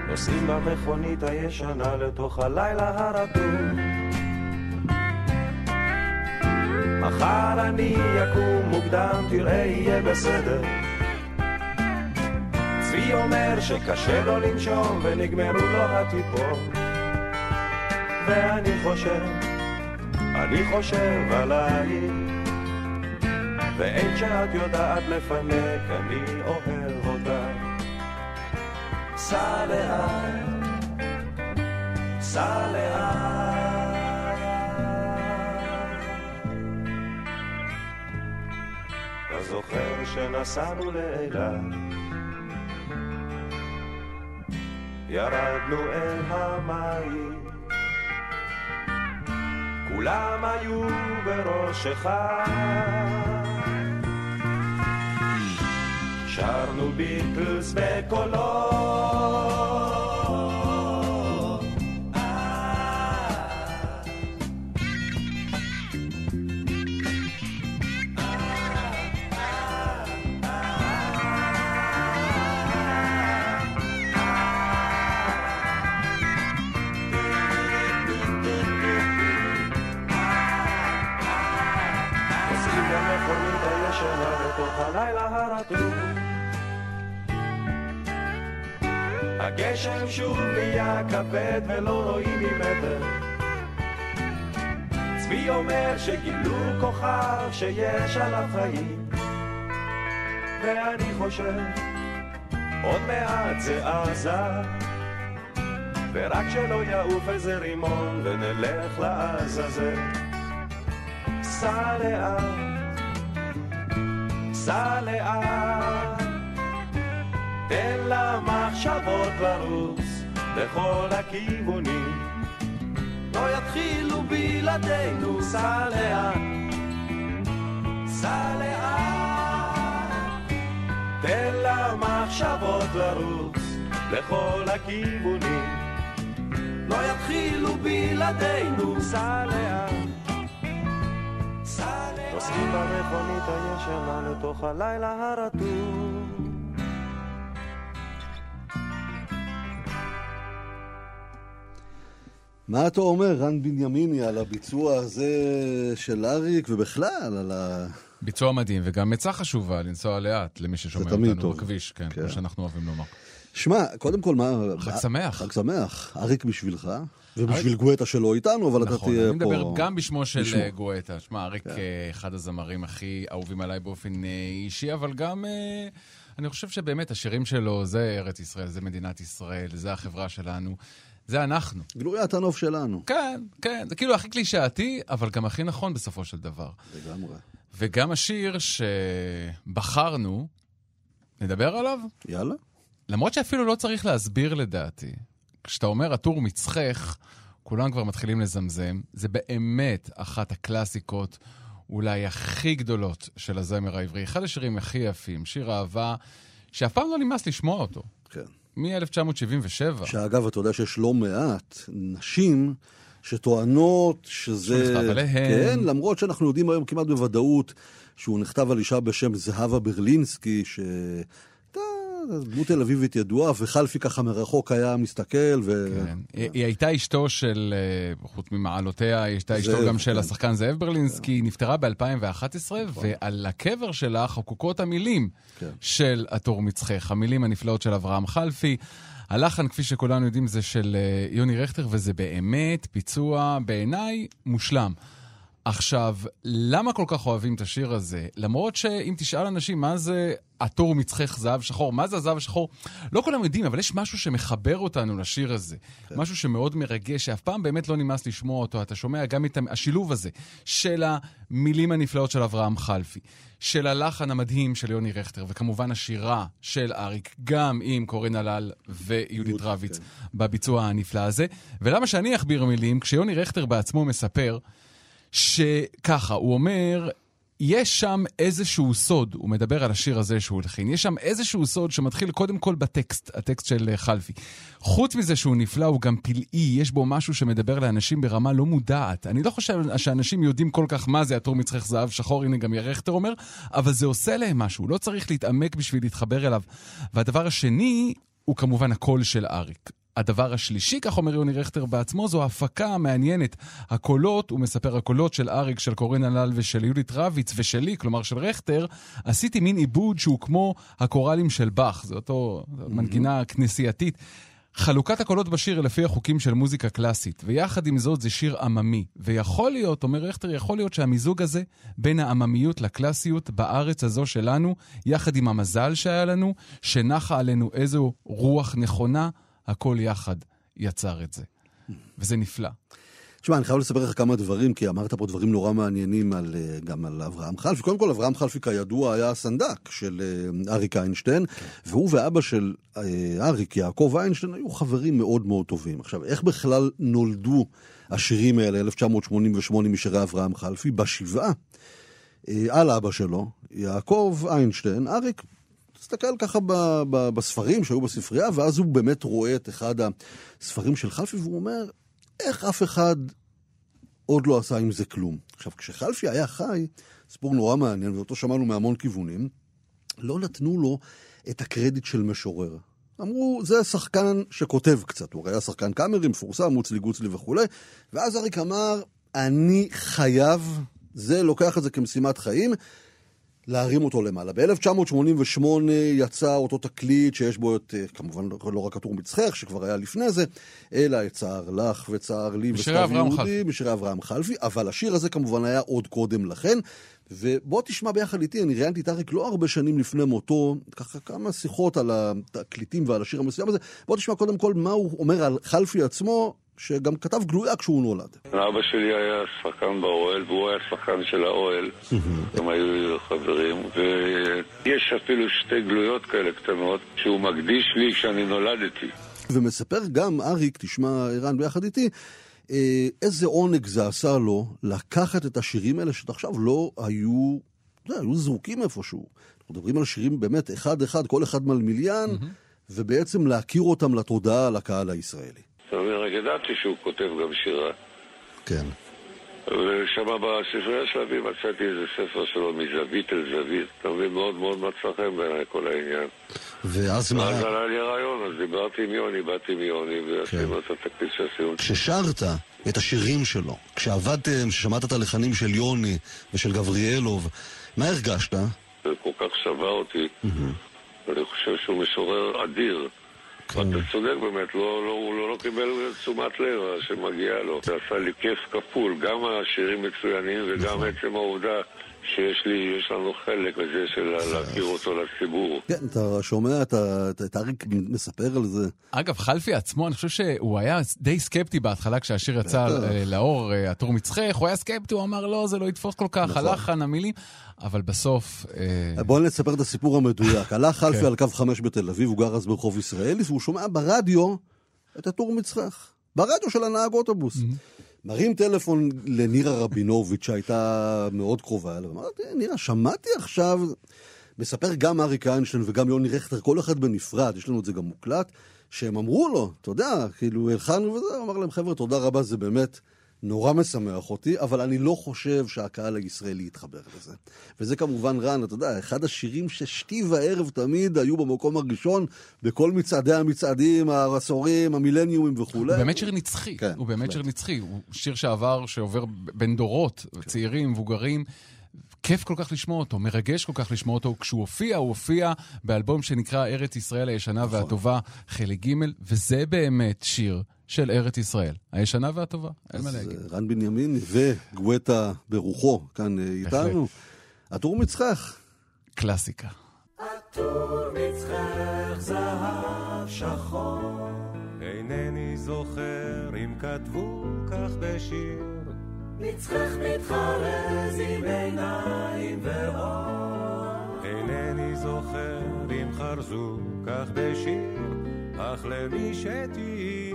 נוסעים במכונית הישנה לתוך הלילה הרטוב. מחר אני אקום מוקדם, תראה יהיה בסדר. צבי אומר שקשה לו לנשום ונגמרו לו הטיפות. ואני חושב, אני חושב עלייך. ואין שאת יודעת לפנק, אני אוהב אותך. סע לאט, סע לאט. זוכר שנסענו לאילת? ירדנו אל המים, כולם היו בראש אחד. שרנו ביטלס בקולות. הגשם שוב נהיה כבד ולא רואים ממטר. צבי אומר שגילו כוכב שיש עליו חיים. ואני חושב, עוד מעט זה עזה. ורק שלא יעוף איזה רימון ונלך לעזאזל. סע לאט, סע לאט, תן למחשבות לרוץ לכל הכיוונים. לא יתחילו בלעדינו, סע לאט, סע לאט, תן למחשבות לרוץ לכל הכיוונים. לא יתחילו בלעדינו, סע לאט. נוסעים במכונית הישנה לתוך הלילה הרטוב. מה אתה אומר, רן בנימיני, על הביצוע הזה של אריק, ובכלל על ה... ביצוע מדהים, וגם עצה חשובה לנסוע לאט, למי ששומע אותנו טוב. בכביש, כן, כן. כמו שאנחנו אוהבים לומר. שמע, קודם כל, מה... חג שמח. חג שמח. אריק בשבילך, ובשביל גואטה שלא איתנו, אבל אתה נכון, תהיה אני פה... מדבר גם בשמו של בשמו. אה, גואטה. שמע, אריק אה, אחד הזמרים הכי אהובים עליי באופן אה, אישי, אבל גם... אני חושב שבאמת השירים שלו זה ארץ ישראל, זה מדינת ישראל, זה החברה שלנו, זה אנחנו. גלוית הנוף שלנו. כן, כן, זה כאילו הכי קלישאתי, אבל גם הכי נכון בסופו של דבר. לגמרי. וגם השיר שבחרנו, נדבר עליו? יאללה. למרות שאפילו לא צריך להסביר לדעתי. כשאתה אומר הטור מצחך, כולם כבר מתחילים לזמזם. זה באמת אחת הקלאסיקות, אולי הכי גדולות של הזמר העברי. אחד השירים הכי יפים, שיר אהבה, שאף פעם לא נמאס לשמוע אותו. כן. מ-1977. שאגב, אתה יודע שיש לא מעט נשים שטוענות שזה... שהוא נכתב עליהן. כן, למרות שאנחנו יודעים היום כמעט בוודאות שהוא נכתב על אישה בשם זהבה ברלינסקי, ש... דמות תל אביבית ידועה, וחלפי ככה מרחוק היה מסתכל, ו... כן. היא, היא הייתה אשתו של, אה, חוץ ממעלותיה, היא הייתה אשתו גם של כן. השחקן זאב ברלינסקי, היא נפטרה ב-2011, ועל הקבר שלה חקוקות המילים כן. של הטור מצחך, המילים הנפלאות של אברהם חלפי. הלחן, כפי שכולנו יודעים, זה של אה, יוני רכטר, וזה באמת ביצוע, בעיניי, מושלם. עכשיו, למה כל כך אוהבים את השיר הזה? למרות שאם תשאל אנשים מה זה התור מצחך זהב שחור, מה זה הזהב השחור, לא כולם יודעים, אבל יש משהו שמחבר אותנו לשיר הזה. כן. משהו שמאוד מרגש, שאף פעם באמת לא נמאס לשמוע אותו. אתה שומע גם את השילוב הזה של המילים הנפלאות של אברהם חלפי, של הלחן המדהים של יוני רכטר, וכמובן השירה של אריק, גם עם קורין הלל ויהודית רביץ כן. בביצוע הנפלא הזה. ולמה שאני אכביר מילים? כשיוני רכטר בעצמו מספר, שככה, הוא אומר, יש שם איזשהו סוד, הוא מדבר על השיר הזה שהוא הלחין, יש שם איזשהו סוד שמתחיל קודם כל בטקסט, הטקסט של אה, חלפי. חוץ מזה שהוא נפלא, הוא גם פלאי, יש בו משהו שמדבר לאנשים ברמה לא מודעת. אני לא חושב שאנשים יודעים כל כך מה זה התור מצחך זהב שחור, הנה גם ירכטר אומר, אבל זה עושה להם משהו, לא צריך להתעמק בשביל להתחבר אליו. והדבר השני, הוא כמובן הקול של אריק. הדבר השלישי, כך אומר יוני רכטר בעצמו, זו הפקה המעניינת. הקולות, הוא מספר, הקולות של אריק, של קורין הלל ושל יהודית רביץ ושלי, כלומר של רכטר, עשיתי מין עיבוד שהוא כמו הקוראלים של באך, זו אותו מנגינה כנסייתית. חלוקת הקולות בשיר היא לפי החוקים של מוזיקה קלאסית, ויחד עם זאת זה שיר עממי. ויכול להיות, אומר רכטר, יכול להיות שהמיזוג הזה בין העממיות לקלאסיות בארץ הזו שלנו, יחד עם המזל שהיה לנו, שנחה עלינו איזו רוח נכונה, הכל יחד יצר את זה. וזה נפלא. תשמע, אני חייב לספר לך כמה דברים, כי אמרת פה דברים נורא מעניינים על, אה, גם על אברהם חלפי. קודם כל, אברהם חלפי כידוע היה הסנדק של אה, אריק איינשטיין, והוא ואבא של אה, אריק, יעקב איינשטיין, היו חברים מאוד מאוד טובים. עכשיו, איך בכלל נולדו השירים האלה, 1988 משירי אברהם חלפי? בשבעה על אבא שלו, יעקב איינשטיין, אריק תסתכל ככה ב- ב- בספרים שהיו בספרייה, ואז הוא באמת רואה את אחד הספרים של חלפי, והוא אומר, איך אף אחד עוד לא עשה עם זה כלום. עכשיו, כשחלפי היה חי, סיפור נורא מעניין, ואותו שמענו מהמון כיוונים, לא נתנו לו את הקרדיט של משורר. אמרו, זה שחקן שכותב קצת, הוא היה שחקן קאמרי, מפורסם, מוצלי גוצלי וכולי, ואז אריק אמר, אני חייב, זה לוקח את זה כמשימת חיים, להרים אותו למעלה. ב-1988 יצא אותו תקליט שיש בו את, אה, כמובן לא רק הטור מצחך, שכבר היה לפני זה, אלא את צער לך וצער לי וסתיו יהודי. בשירי אברהם חלפי, אבל השיר הזה כמובן היה עוד קודם לכן. ובוא תשמע ביחד איתי, אני ראיינתי את אריק לא הרבה שנים לפני מותו, ככה כמה שיחות על התקליטים ועל השיר המסוים הזה. בוא תשמע קודם כל מה הוא אומר על חלפי עצמו, שגם כתב גלויה כשהוא נולד. אבא שלי היה שחקן באוהל, והוא היה שחקן של האוהל. הם היו חברים, ויש אפילו שתי גלויות כאלה קטנות, שהוא מקדיש לי כשאני נולדתי. ומספר גם אריק, תשמע ערן ביחד איתי, אה, איזה עונג זה עשה לו לקחת את השירים האלה שעד עכשיו לא היו, אתה יודע, היו זרוקים איפשהו. אנחנו מדברים על שירים באמת אחד-אחד, כל אחד מלמיליאן, ובעצם להכיר אותם לתודעה לקהל הישראלי. אתה מבין, רק ידעתי שהוא כותב גם שירה. כן. ושם בספרייה של אבי מצאתי איזה ספר שלו מזווית אל זווית. אתה מבין, מאוד מאוד מצא חן בעיניי כל העניין. ואז מה... ואז עלה לי הרעיון, אז דיברתי עם יוני, באתי עם יוני, ועשינו את התקליט שעשינו. כששרת את השירים שלו, כשעבדתם, כששמעת את הלחנים של יוני ושל גבריאלוב, מה הרגשת? זה כל כך שבר אותי. אני חושב שהוא משורר אדיר. אתה צודק באמת, לא, לא, הוא לא, לא קיבל תשומת לב שמגיעה לו. זה עשה לי כיף כפול, גם השירים מצוינים וגם עצם העובדה שיש לי, יש לנו חלק בזה של להכיר אותו לציבור. כן, אתה שומע את ה- את את אריק מספר על זה. אגב, חלפי עצמו, אני חושב שהוא היה די סקפטי בהתחלה כשהשיר יצא. אה, לאור, אה, הטור מצחך, הוא היה סקפטי, הוא אמר, לא, זה לא יתפוס כל כך, נכון. הלחן, המילים, אבל בסוף... אה, בואו נספר את הסיפור המדויק. הלך חלפי כן. על קו 5 בתל אביב, הוא גר אז ברחוב ישראלי, והוא שומע ברדיו את הטור מצחך. ברדיו של הנהג אוטובוס. מרים טלפון לנירה רבינוביץ', שהייתה מאוד קרובה אליו, אמרתי, נירה, שמעתי עכשיו, מספר גם אריק איינשטיין וגם יוני רכטר, כל אחד בנפרד, יש לנו את זה גם מוקלט, שהם אמרו לו, אתה יודע, כאילו, הלחנו וזה, הוא אמר להם, חבר'ה, תודה רבה, זה באמת נורא משמח אותי, אבל אני לא חושב שהקהל הישראלי יתחבר לזה. וזה כמובן רן, אתה יודע, אחד השירים ששתי וערב תמיד היו במקום הראשון, בכל מצעדי המצעדים, העשורים, המילניומים וכולי. הוא באמת שיר נצחי, כן, הוא באמת בהחלט. שיר נצחי, הוא שיר שעבר, שעובר בין דורות, צעירים, מבוגרים. כיף כל כך לשמוע אותו, מרגש כל כך לשמוע אותו. כשהוא הופיע, הוא הופיע באלבום שנקרא ארץ ישראל הישנה נכון. והטובה, חלק ג', וזה באמת שיר של ארץ ישראל, הישנה והטובה, אין מה אז להגיד. אה, רן בנימין וגואטה ברוחו כאן אה, איתנו. הטור מצחך. קלאסיקה. עטור מצחך זהב שחור. אינני זוכר אם כתבו כך בשיר. מצחך מתחרז עם עיניים ואור. אינני זוכר אם חרזו כך בשיר, אך למי שתהיי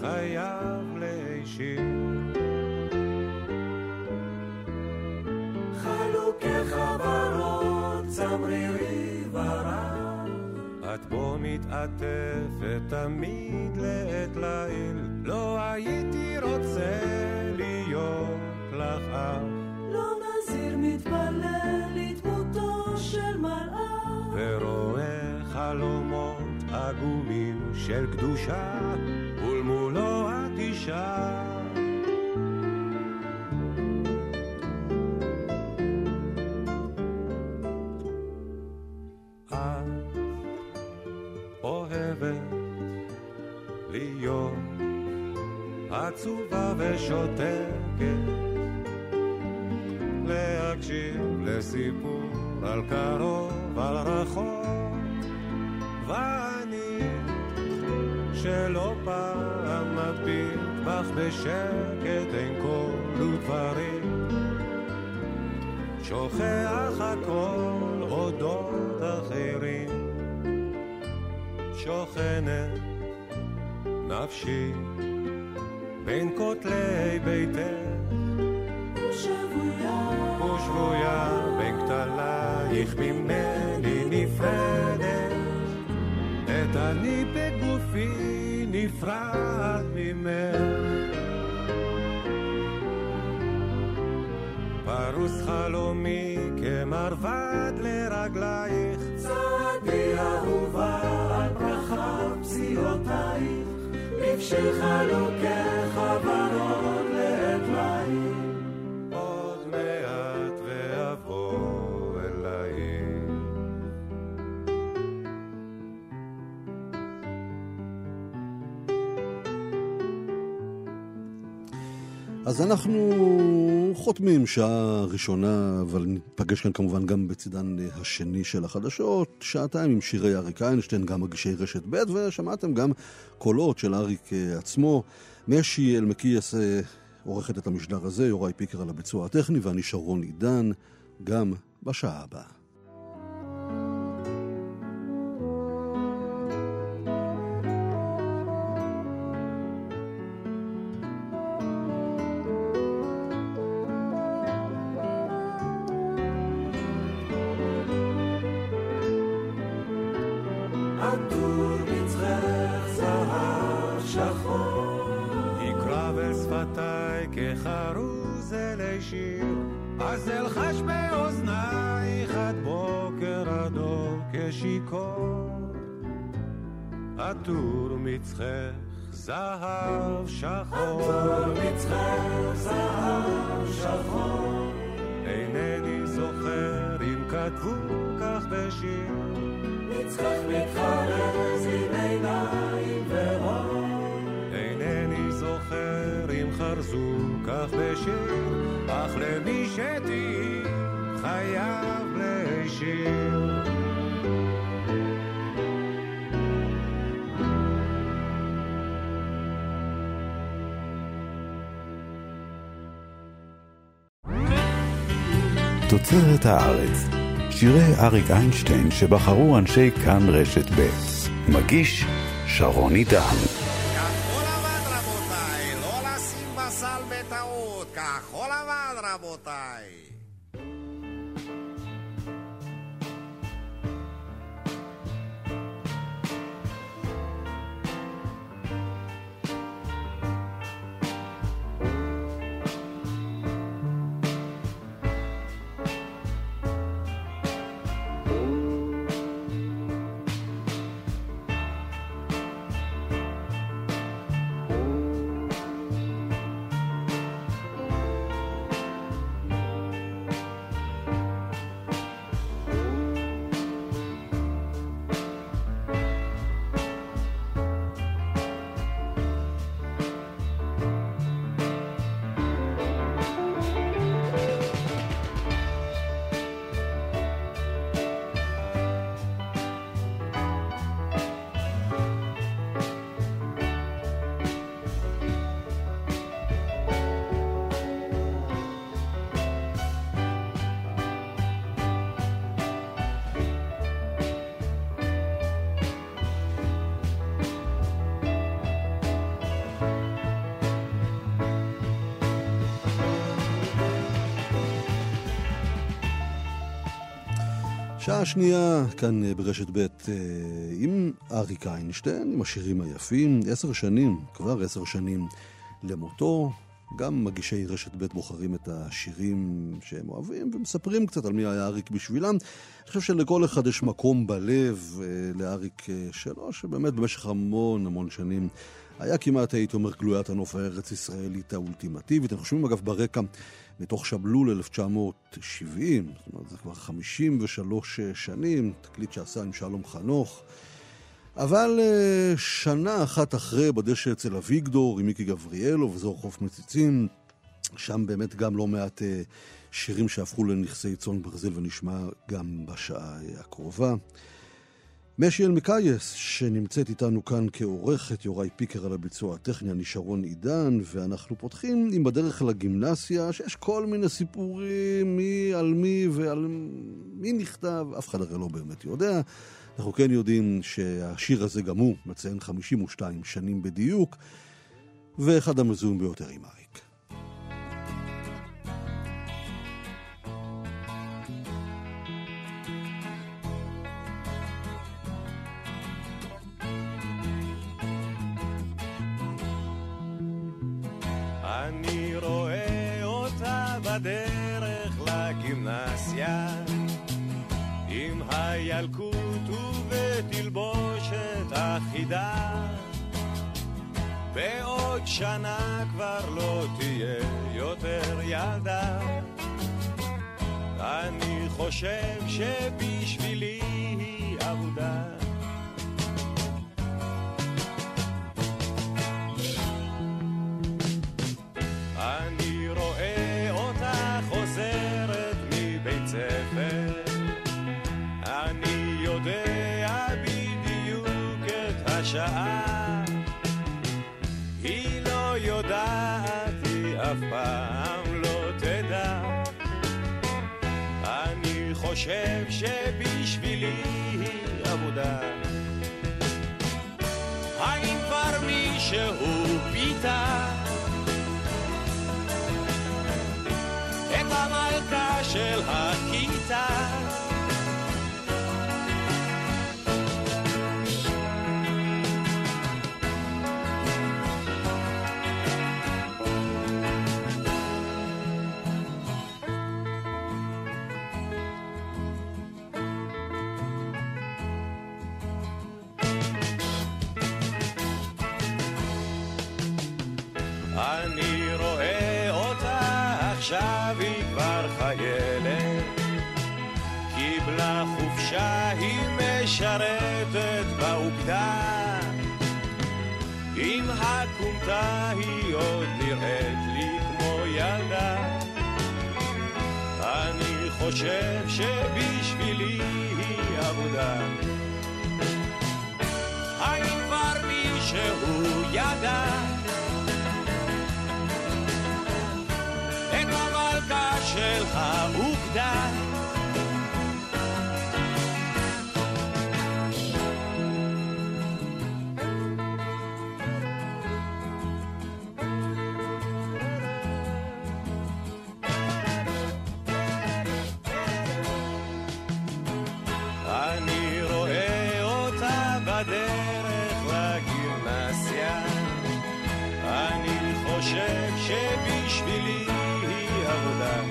חייב להישיר. חלוקי חברות, צמרירי ורב. את בו מתעטפת תמיד לעת ליל, לא הייתי רוצה להיות לך אח. לא נזיר מתפלל לדמותו של מלאך. ורואה חלומות עגומים של קדושה, אישה. את אוהבת להיות עצובה ושותקת, להקשיב לסיפור על קרוב, על רחוק, ואני שלא פעם מביט בשקט אין קול ודברים, שוכח הכל אודות אחרים, שוכנת נפשי בין כותלי ביתך ושבויה. ושבויה בין כתלייך ממני נפרדת. את אני בגופי נפרד ממך פרוס חלומי כמרבד לרגלייך. צעדי אהובה על ברכה פסיעותייך לבשך לוקח ורוד אז אנחנו חותמים שעה ראשונה, אבל ניפגש כאן כמובן גם בצידן השני של החדשות, שעתיים עם שירי אריק איינשטיין, גם מגישי רשת ב', ושמעתם גם קולות של אריק אה, עצמו. משי אלמקייס אה, עורכת את המשדר הזה, יוראי פיקר על הביצוע הטכני, ואני שרון עידן, גם בשעה הבאה. אז אלחש באוזנייך עד בוקר הדור כשיכור. עטור מצחך זהב שחור. עטור מצחך זהב שחור אינני זוכר אם כתבו כך בשיר. מצחך מתחרז עם עיניים ואור אינני זוכר אם חרזו כך בשיר, תוצרת הארץ. שירי אריק איינשטיין שבחרו אנשי כאן רשת ב'. מגיש שרון עידן. כחול לבן רבותיי, לא לשים בסל בטעות, כחול לבן רבותיי. שעה שנייה, כאן אה, ברשת ב', אה, עם אריק איינשטיין, עם השירים היפים, עשר שנים, כבר עשר שנים למותו, גם מגישי רשת ב' בוחרים את השירים שהם אוהבים ומספרים קצת על מי היה אריק בשבילם. אני חושב שלכל אחד יש מקום בלב אה, לאריק שלו, שבאמת במשך המון המון שנים היה כמעט, הייתי אומר, גלוית הנוף הארץ-ישראלית האולטימטיבית. אנחנו שומעים אגב ברקע מתוך שבלול 1970, זאת אומרת זה כבר 53 שנים, תקליט שעשה עם שלום חנוך. אבל uh, שנה אחת אחרי, בדשא אצל אביגדור, עם מיקי גבריאלו וזוהר חוף מציצים, שם באמת גם לא מעט uh, שירים שהפכו לנכסי צאן ברזל ונשמע גם בשעה הקרובה. משי אלמקייס, שנמצאת איתנו כאן כעורכת, יוראי פיקר על הביצוע הטכני, אני שרון עידן, ואנחנו פותחים עם בדרך לגימנסיה, שיש כל מיני סיפורים מי על מי ועל מי נכתב, אף אחד הרי לא באמת יודע. אנחנו כן יודעים שהשיר הזה גם הוא מציין 52 שנים בדיוק, ואחד המזוהים ביותר עם אריק. הילקוט ובתלבושת אחידה. בעוד שנה כבר לא תהיה יותר ילדה. אני חושב שבשבילי אף פעם לא תדע. אני חושב שבשבילי היא עבודה. האם כבר מישהו פיתה? את המלכה של הכיתה חופשה היא משרתת באוגדה עם הכומתה היא עוד נראית לי כמו ילדה אני חושב שבשבילי היא עבודה. האם כבר מישהו ידע? את המלכה של בדרך לגימנסיה אני חושב שבשבילי היא עבודה.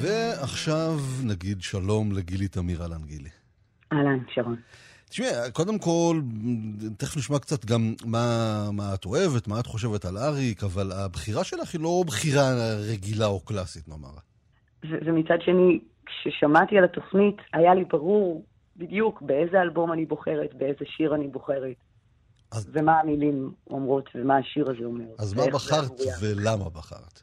ועכשיו נגיד שלום לגילי תמיר אהלן גילי. אהלן, שרון. תשמעי, קודם כל, תכף נשמע קצת גם מה, מה את אוהבת, מה את חושבת על אריק, אבל הבחירה שלך היא לא בחירה רגילה או קלאסית, נאמר. ומצד שני, כששמעתי על התוכנית, היה לי ברור בדיוק באיזה אלבום אני בוחרת, באיזה שיר אני בוחרת, אז... ומה המילים אומרות ומה השיר הזה אומר. אז מה בחרת ולמה בחרת?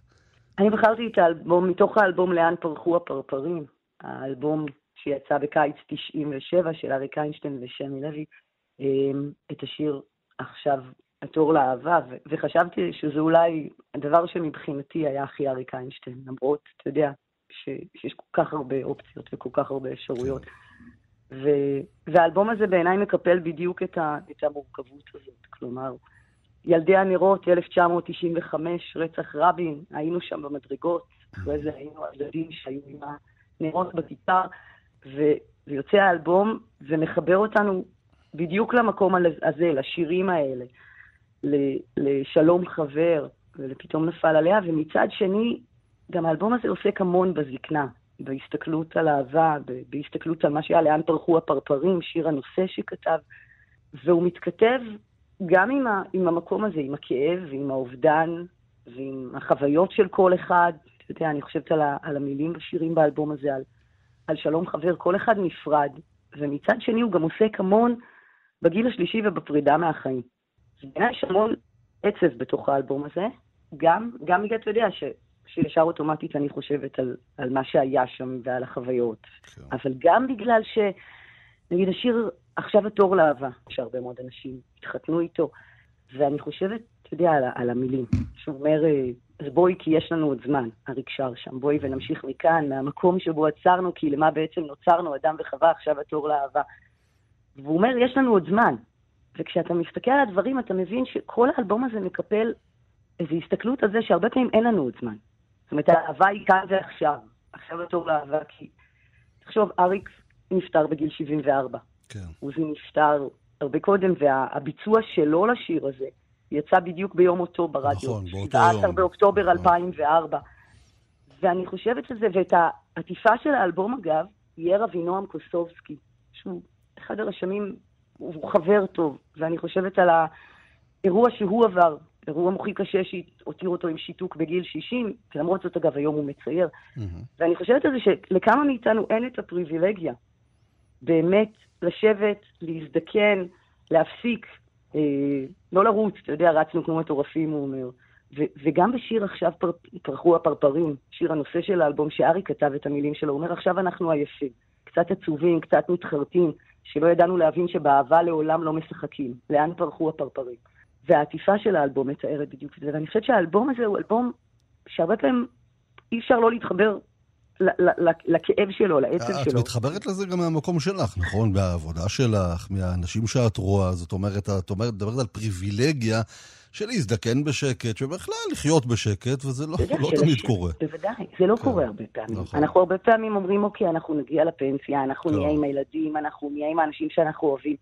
אני בחרתי את האלבום, מתוך האלבום לאן פרחו הפרפרים, האלבום שיצא בקיץ 97 של אריק איינשטיין ושמי לוי, אמ, את השיר עכשיו התור לאהבה, וחשבתי שזה אולי הדבר שמבחינתי היה הכי אריק איינשטיין, למרות, אתה יודע, ש- שיש כל כך הרבה אופציות וכל כך הרבה אפשרויות. ו- והאלבום הזה בעיניי מקפל בדיוק את, ה- את המורכבות הזאת. כלומר, ילדי הנרות, 1995, רצח רבין, היינו שם במדרגות, אחרי זה היינו הילדים שהיו עם הנרות בכיכר, ויוצא האלבום ומחבר אותנו בדיוק למקום הזה, לשירים האלה, לשלום חבר, ולפתאום נפל עליה, ומצד שני, גם האלבום הזה עוסק המון בזקנה, בהסתכלות על אהבה, בהסתכלות על מה שהיה לאן פרחו הפרפרים, שיר הנושא שכתב, והוא מתכתב גם עם, ה, עם המקום הזה, עם הכאב ועם האובדן ועם החוויות של כל אחד. אתה יודע, אני חושבת על, ה, על המילים בשירים באלבום הזה, על, על שלום חבר, כל אחד נפרד, ומצד שני הוא גם עוסק המון בגיל השלישי ובפרידה מהחיים. בעיניי יש המון עצב בתוך האלבום הזה, גם, גם בגלל, אתה יודע, ש, שישר אוטומטית אני חושבת על, על מה שהיה שם ועל החוויות, כן. אבל גם בגלל ש... נגיד השיר עכשיו התור לאהבה, שהרבה מאוד אנשים התחתנו איתו, ואני חושבת, אתה יודע, על, על המילים, שהוא אומר, אה, אז בואי כי יש לנו עוד זמן, אריק שר שם, בואי ונמשיך מכאן, מהמקום שבו עצרנו, כי למה בעצם נוצרנו, אדם וחווה, עכשיו התור לאהבה. והוא אומר, יש לנו עוד זמן. וכשאתה מסתכל על הדברים, אתה מבין שכל האלבום הזה מקפל איזו הסתכלות על זה שהרבה פעמים אין לנו עוד זמן. זאת אומרת, האהבה היא כאן ועכשיו. עכשיו התור לאהבה, כי... תחשוב, אריק נפטר בגיל 74. כן. עוזי נפטר הרבה קודם, והביצוע שלו לשיר הזה יצא בדיוק ביום אותו ברדיו. נכון, באותו יום. 17 באוקטובר נכון. 2004. ואני חושבת שזה, ואת העטיפה של האלבום, אגב, יהיה אבינועם קוסובסקי, שהוא אחד הרשמים, הוא חבר טוב, ואני חושבת על האירוע שהוא עבר, אירוע מוחי קשה שהותיר אותו עם שיתוק בגיל 60, ולמרות זאת, אגב, היום הוא מצייר. ואני חושבת על זה שלכמה מאיתנו אין את הפריבילגיה באמת לשבת, להזדקן, להפסיק, לא לרוץ, אתה יודע, רצנו כמו מטורפים, הוא אומר. ו- וגם בשיר עכשיו פר- פרחו הפרפרים, שיר הנושא של האלבום, שארי כתב את המילים שלו, הוא אומר, עכשיו אנחנו עייפים, קצת עצובים, קצת מתחרטים, שלא ידענו להבין שבאהבה לעולם לא משחקים, לאן פרחו הפרפרים. והעטיפה של האלבום מתארת בדיוק את זה, ואני חושבת שהאלבום הזה הוא אלבום שהרבה פעמים אי אפשר לא להתחבר לכאב שלו, לעצב את שלו. מתחברת לזה גם מהמקום שלך, נכון? מהעבודה שלך, מהאנשים שאת רואה, זאת אומרת, את אומרת, מדברת על פריבילגיה של להזדקן בשקט, שבכלל לחיות בשקט, וזה לא, לא תמיד השיר, קורה. בוודאי, זה לא כן. קורה הרבה פעמים. נכון. אנחנו הרבה פעמים אומרים, אוקיי, אנחנו נגיע לפנסיה, אנחנו כן. נהיה עם הילדים, אנחנו נהיה עם האנשים שאנחנו אוהבים.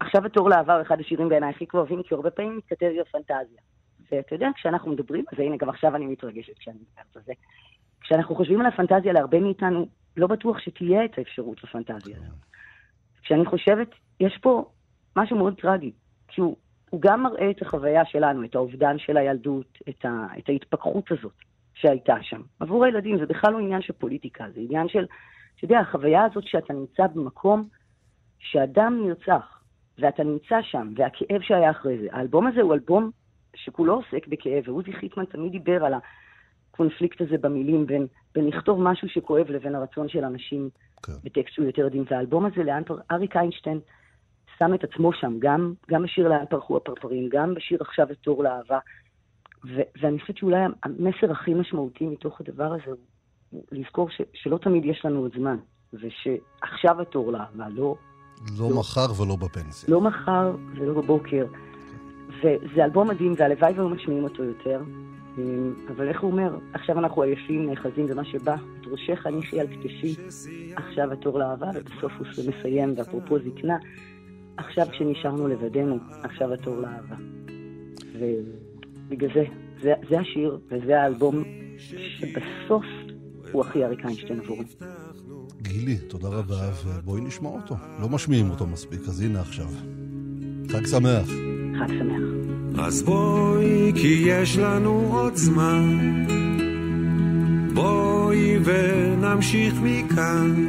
עכשיו התור לעבר, אחד השירים בעיניי הכי כואבים, כי הרבה פעמים מתכתב עם הפנטזיה. ואתה יודע, כשאנחנו מדברים זה, הנה, גם עכשיו אני מתרגשת כשאני מדברת על זה. כשאנחנו חושבים על הפנטזיה, להרבה מאיתנו לא בטוח שתהיה את האפשרות לפנטזיה הזאת. כשאני חושבת, יש פה משהו מאוד טרגי, כי הוא, הוא גם מראה את החוויה שלנו, את האובדן של הילדות, את, ה, את ההתפכחות הזאת שהייתה שם. עבור הילדים זה בכלל לא עניין של פוליטיקה, זה עניין של, אתה יודע, החוויה הזאת שאתה נמצא במקום שאדם נרצח, ואתה נמצא שם, והכאב שהיה אחרי זה. האלבום הזה הוא אלבום שכולו עוסק בכאב, ועוזי חיטמן תמיד דיבר על הקונפליקט הזה במילים בין, בין לכתוב משהו שכואב לבין הרצון של אנשים כן. בטקסט שהוא יותר עדין. והאלבום הזה, לאן פר... אריק איינשטיין שם את עצמו שם, גם, גם בשיר לאן פרחו הפרפרים, גם בשיר עכשיו התור לאהבה. ו- ואני חושבת שאולי המסר הכי משמעותי מתוך הדבר הזה הוא לזכור ש- שלא תמיד יש לנו עוד זמן, ושעכשיו התור לאהבה, לא, לא מחר ולא בפנסיה. לא מחר ולא בבוקר. וזה אלבום מדהים, והלוואי והיו משמיעים אותו יותר. אמ, אבל איך הוא אומר, עכשיו אנחנו עייפים, נאחזים במה שבא, את ראשך הניחי על כתפי, עכשיו התור לאהבה, ובסוף הוא מסיים, ואפרופו זקנה, עכשיו כשנשארנו לבדנו, עכשיו התור לאהבה. ובגלל זה, זה, זה השיר, וזה האלבום שבסוף הוא הכי אריק איינשטיין עבורי. גילי, תודה רבה, ובואי נשמע אותו. לא משמיעים אותו מספיק, אז הנה עכשיו. חג שמח. חג שמח. אז בואי, כי יש לנו עוד זמן. בואי ונמשיך מכאן,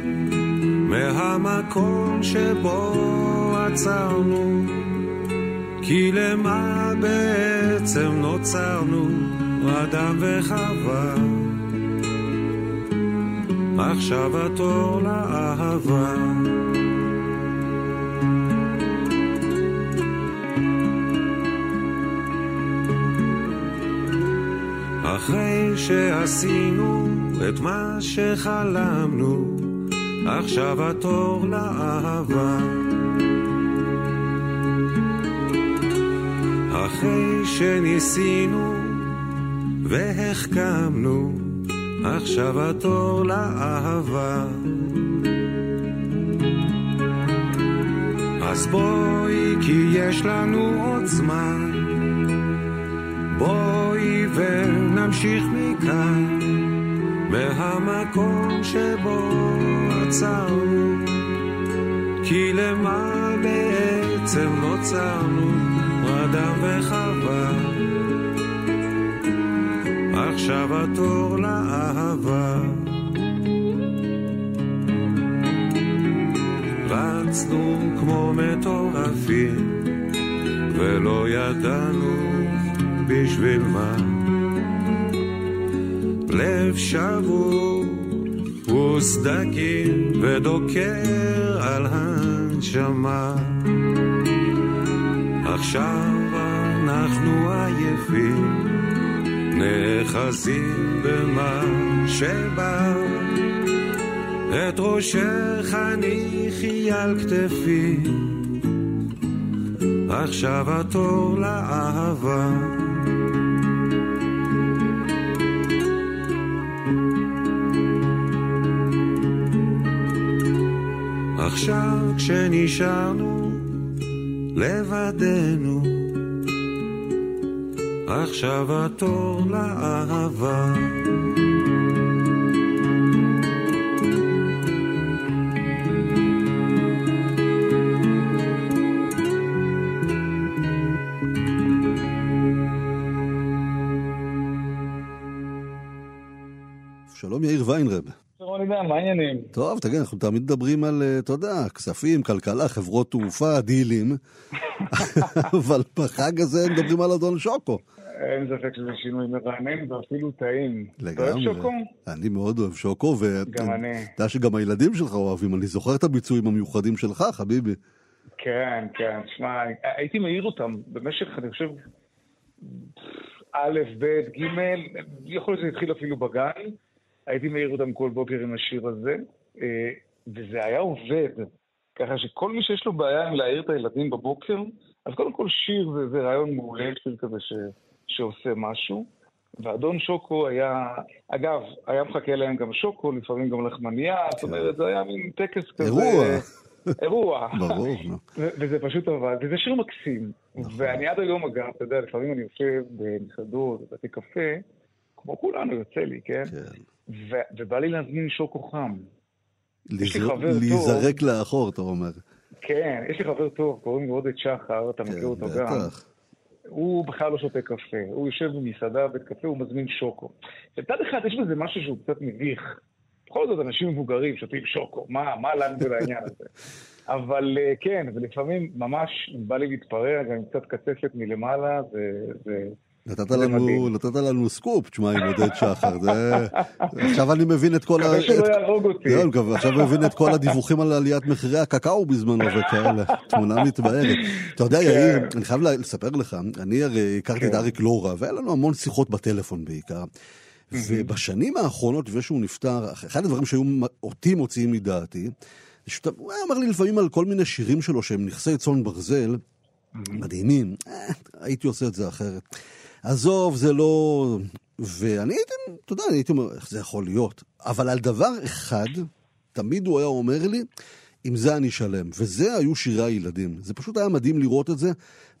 מהמקום שבו עצרנו. כי למה בעצם נוצרנו, אדם וחווה? עכשיו התור לאהבה. אחרי שעשינו את מה שחלמנו, עכשיו התור לאהבה. אחרי שניסינו והחכמנו, עכשיו התור לאהבה. אז בואי, כי יש לנו עוד זמן. בואי ונמשיך מכאן, מהמקום שבו עצרנו. כי למה בעצם נוצרנו, אדם וחווה. עכשיו התור לאהבה. רצנו כמו מטורפים, ולא ידענו בשביל מה. לב שבור וסדקים ודוקר על הנשמה. עכשיו אנחנו עייפים, נאחזים במה שבא. את ראשך הניחי על כתפי, עכשיו התור לאהבה. עכשיו כשנשארנו לבדנו, עכשיו התור לאהבה. שלום יאיר ויינרב. עידן, מה העניינים? טוב, תגיד, אנחנו תמיד מדברים על, אה, אתה יודע, כספים, כלכלה, חברות תעופה, דילים, אבל בחג הזה מדברים על אדון שוקו. אין ספק שזה שינוי מרענן ואפילו טעים. אתה אוהב לגמרי. שוקו? אני מאוד אוהב שוקו. ואתה יודע שגם הילדים שלך אוהבים, אני זוכר את הביצועים המיוחדים שלך, חביבי. כן, כן, שמע, הייתי מעיר אותם במשך, אני חושב, א', ב', ג', יכול להיות שזה התחיל אפילו בגן, הייתי מעיר אותם כל בוקר עם השיר הזה, אה, וזה היה עובד. ככה שכל מי שיש לו בעיה עם להעיר את הילדים בבוקר, אז קודם כל שיר זה, זה רעיון מעולה, שיר כזה ש, שעושה משהו. ואדון שוקו היה, אגב, היה מחכה להם גם שוקו, לפעמים גם לחמניה, זאת אומרת, זה היה מין טקס כזה. אירוע. אירוע. ברור, וזה פשוט עבד, וזה שיר מקסים. ואני עד היום, אגב, אתה יודע, לפעמים אני יושב במסעדות, בבתי קפה, כמו כולנו יוצא לי, כן? ו- ובא לי להזמין שוקו חם. להיזרק לאחור, אתה אומר. כן, יש לי חבר טוב, קוראים לו עודד שחר, אתה מכיר אותו גם. הוא בכלל לא שותה קפה, הוא יושב במסעדה, בית קפה, הוא מזמין שוקו. מצד אחד יש בזה משהו שהוא קצת מביך. בכל זאת, אנשים מבוגרים שותים שוקו, מה, מה לנו ולעניין הזה? אבל אה, כן, ולפעמים ממש בא לי להתפרע גם עם קצת קצפת מלמעלה, ו- ו- נתת לנו. נתת לנו סקופ, תשמע, עם עודד שחר. זה... עכשיו אני מבין את כל ה... מקווה שלא יהרוג אותי. לא, אני מקווה, עכשיו אני מבין את כל הדיווחים על עליית מחירי הקקאו בזמנו וכאלה. תמונה מתבהרת. אתה יודע, כן. יאיר, אני חייב לספר לך, אני הרי הכרתי את אריק לורה, והיה לנו המון שיחות בטלפון בעיקר. ובשנים האחרונות, לפני שהוא נפטר, אחד הדברים שהיו אותי מוציאים מדעתי, שאתה- הוא היה אומר לי לפעמים על כל מיני שירים שלו שהם נכסי צאן ברזל, מדהימים, אה, הייתי עושה את זה אחרת. עזוב, זה לא... ואני הייתי, אתה יודע, אני הייתי אומר, איך זה יכול להיות? אבל על דבר אחד, תמיד הוא היה אומר לי, עם זה אני שלם. וזה היו שירי הילדים. זה פשוט היה מדהים לראות את זה.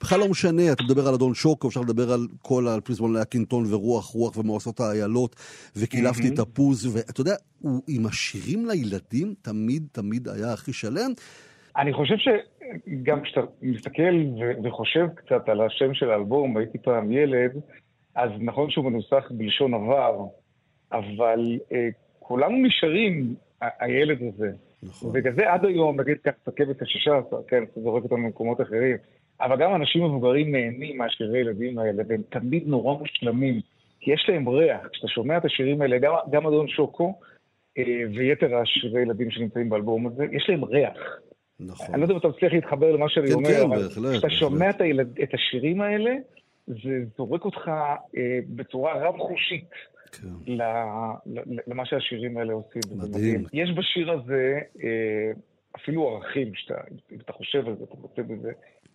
בכלל לא משנה, אתה מדבר על אדון שוקו, אפשר לדבר על כל, על פריזמון להקינטון ורוח רוח ומועסות האיילות, וקילפתי מהמם. תפוז, ואתה יודע, הוא עם השירים לילדים תמיד תמיד היה הכי שלם. אני חושב שגם כשאתה מסתכל וחושב קצת על השם של האלבום, הייתי פעם ילד, אז נכון שהוא מנוסח בלשון עבר, אבל אה, כולנו נשארים ה- הילד הזה. נכון. ובגלל זה עד היום, נגיד את רכבת השישה עשר, כן, אתה זורק אותנו למקומות אחרים, אבל גם אנשים מבוגרים נהנים מהשירי הילדים האלה, והם תמיד נורא מושלמים, כי יש להם ריח. כשאתה שומע את השירים האלה, גם, גם אדון שוקו אה, ויתר השירי ילדים שנמצאים באלבום הזה, יש להם ריח. נכון. אני לא יודע אם אתה מצליח להתחבר למה שאני כן, אומר, כן, אבל בהחלט, כשאתה. שומע את, הילד, את השירים האלה, זה זורק אותך אה, בצורה רב-חושית ל, ל, למה שהשירים האלה עושים. מדהים. יש בשיר הזה אה, אפילו ערכים, שאתה, אם אתה חושב על זה, אתה מוצא בזה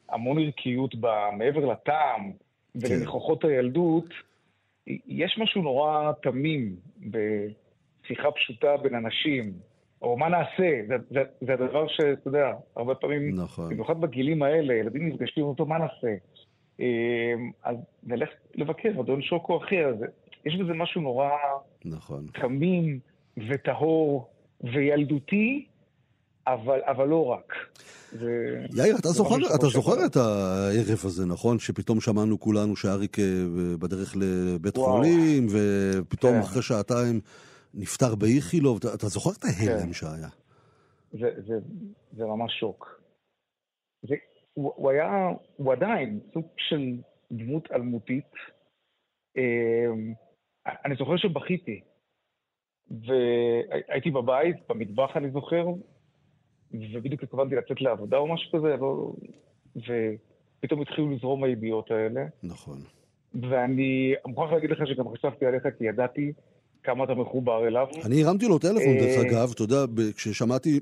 המון ערכיות ב- מעבר לטעם ולניחוחות הילדות. יש משהו נורא תמים בשיחה פשוטה בין אנשים, או מה נעשה, זה, זה, זה הדבר שאתה יודע, הרבה פעמים, נכון. במיוחד בגילים האלה, ילדים נפגשים אותו, מה נעשה? אה, אז נלך לבקר, אדון שוקו אחי, אז יש בזה משהו נורא נכון. תמים וטהור וילדותי, אבל, אבל לא רק. זה, יאיר, אתה זוכר, אתה זוכר. את הערב הזה, נכון? שפתאום שמענו כולנו שאריק אה, בדרך לבית וואו. חולים, ופתאום כן. אחרי שעתיים נפטר באיכילוב. אתה- אתה זוכר את ההלם כן. שהיה? זה, זה, זה ממש שוק. זה, הוא, הוא היה, הוא עדיין סוג של דמות אלמותית. אמ, אני זוכר שבכיתי, והייתי בבית, במטבח אני זוכר, ובדיוק התכוונתי לצאת לעבודה או משהו כזה, לא... ופתאום התחילו לזרום הידיעות האלה. נכון. ואני מוכרח להגיד לך שגם חשבתי עליך, כי ידעתי כמה אתה מחובר אליו. אני הרמתי לו טלפון, דרך אה, אגב, אתה יודע, כששמעתי,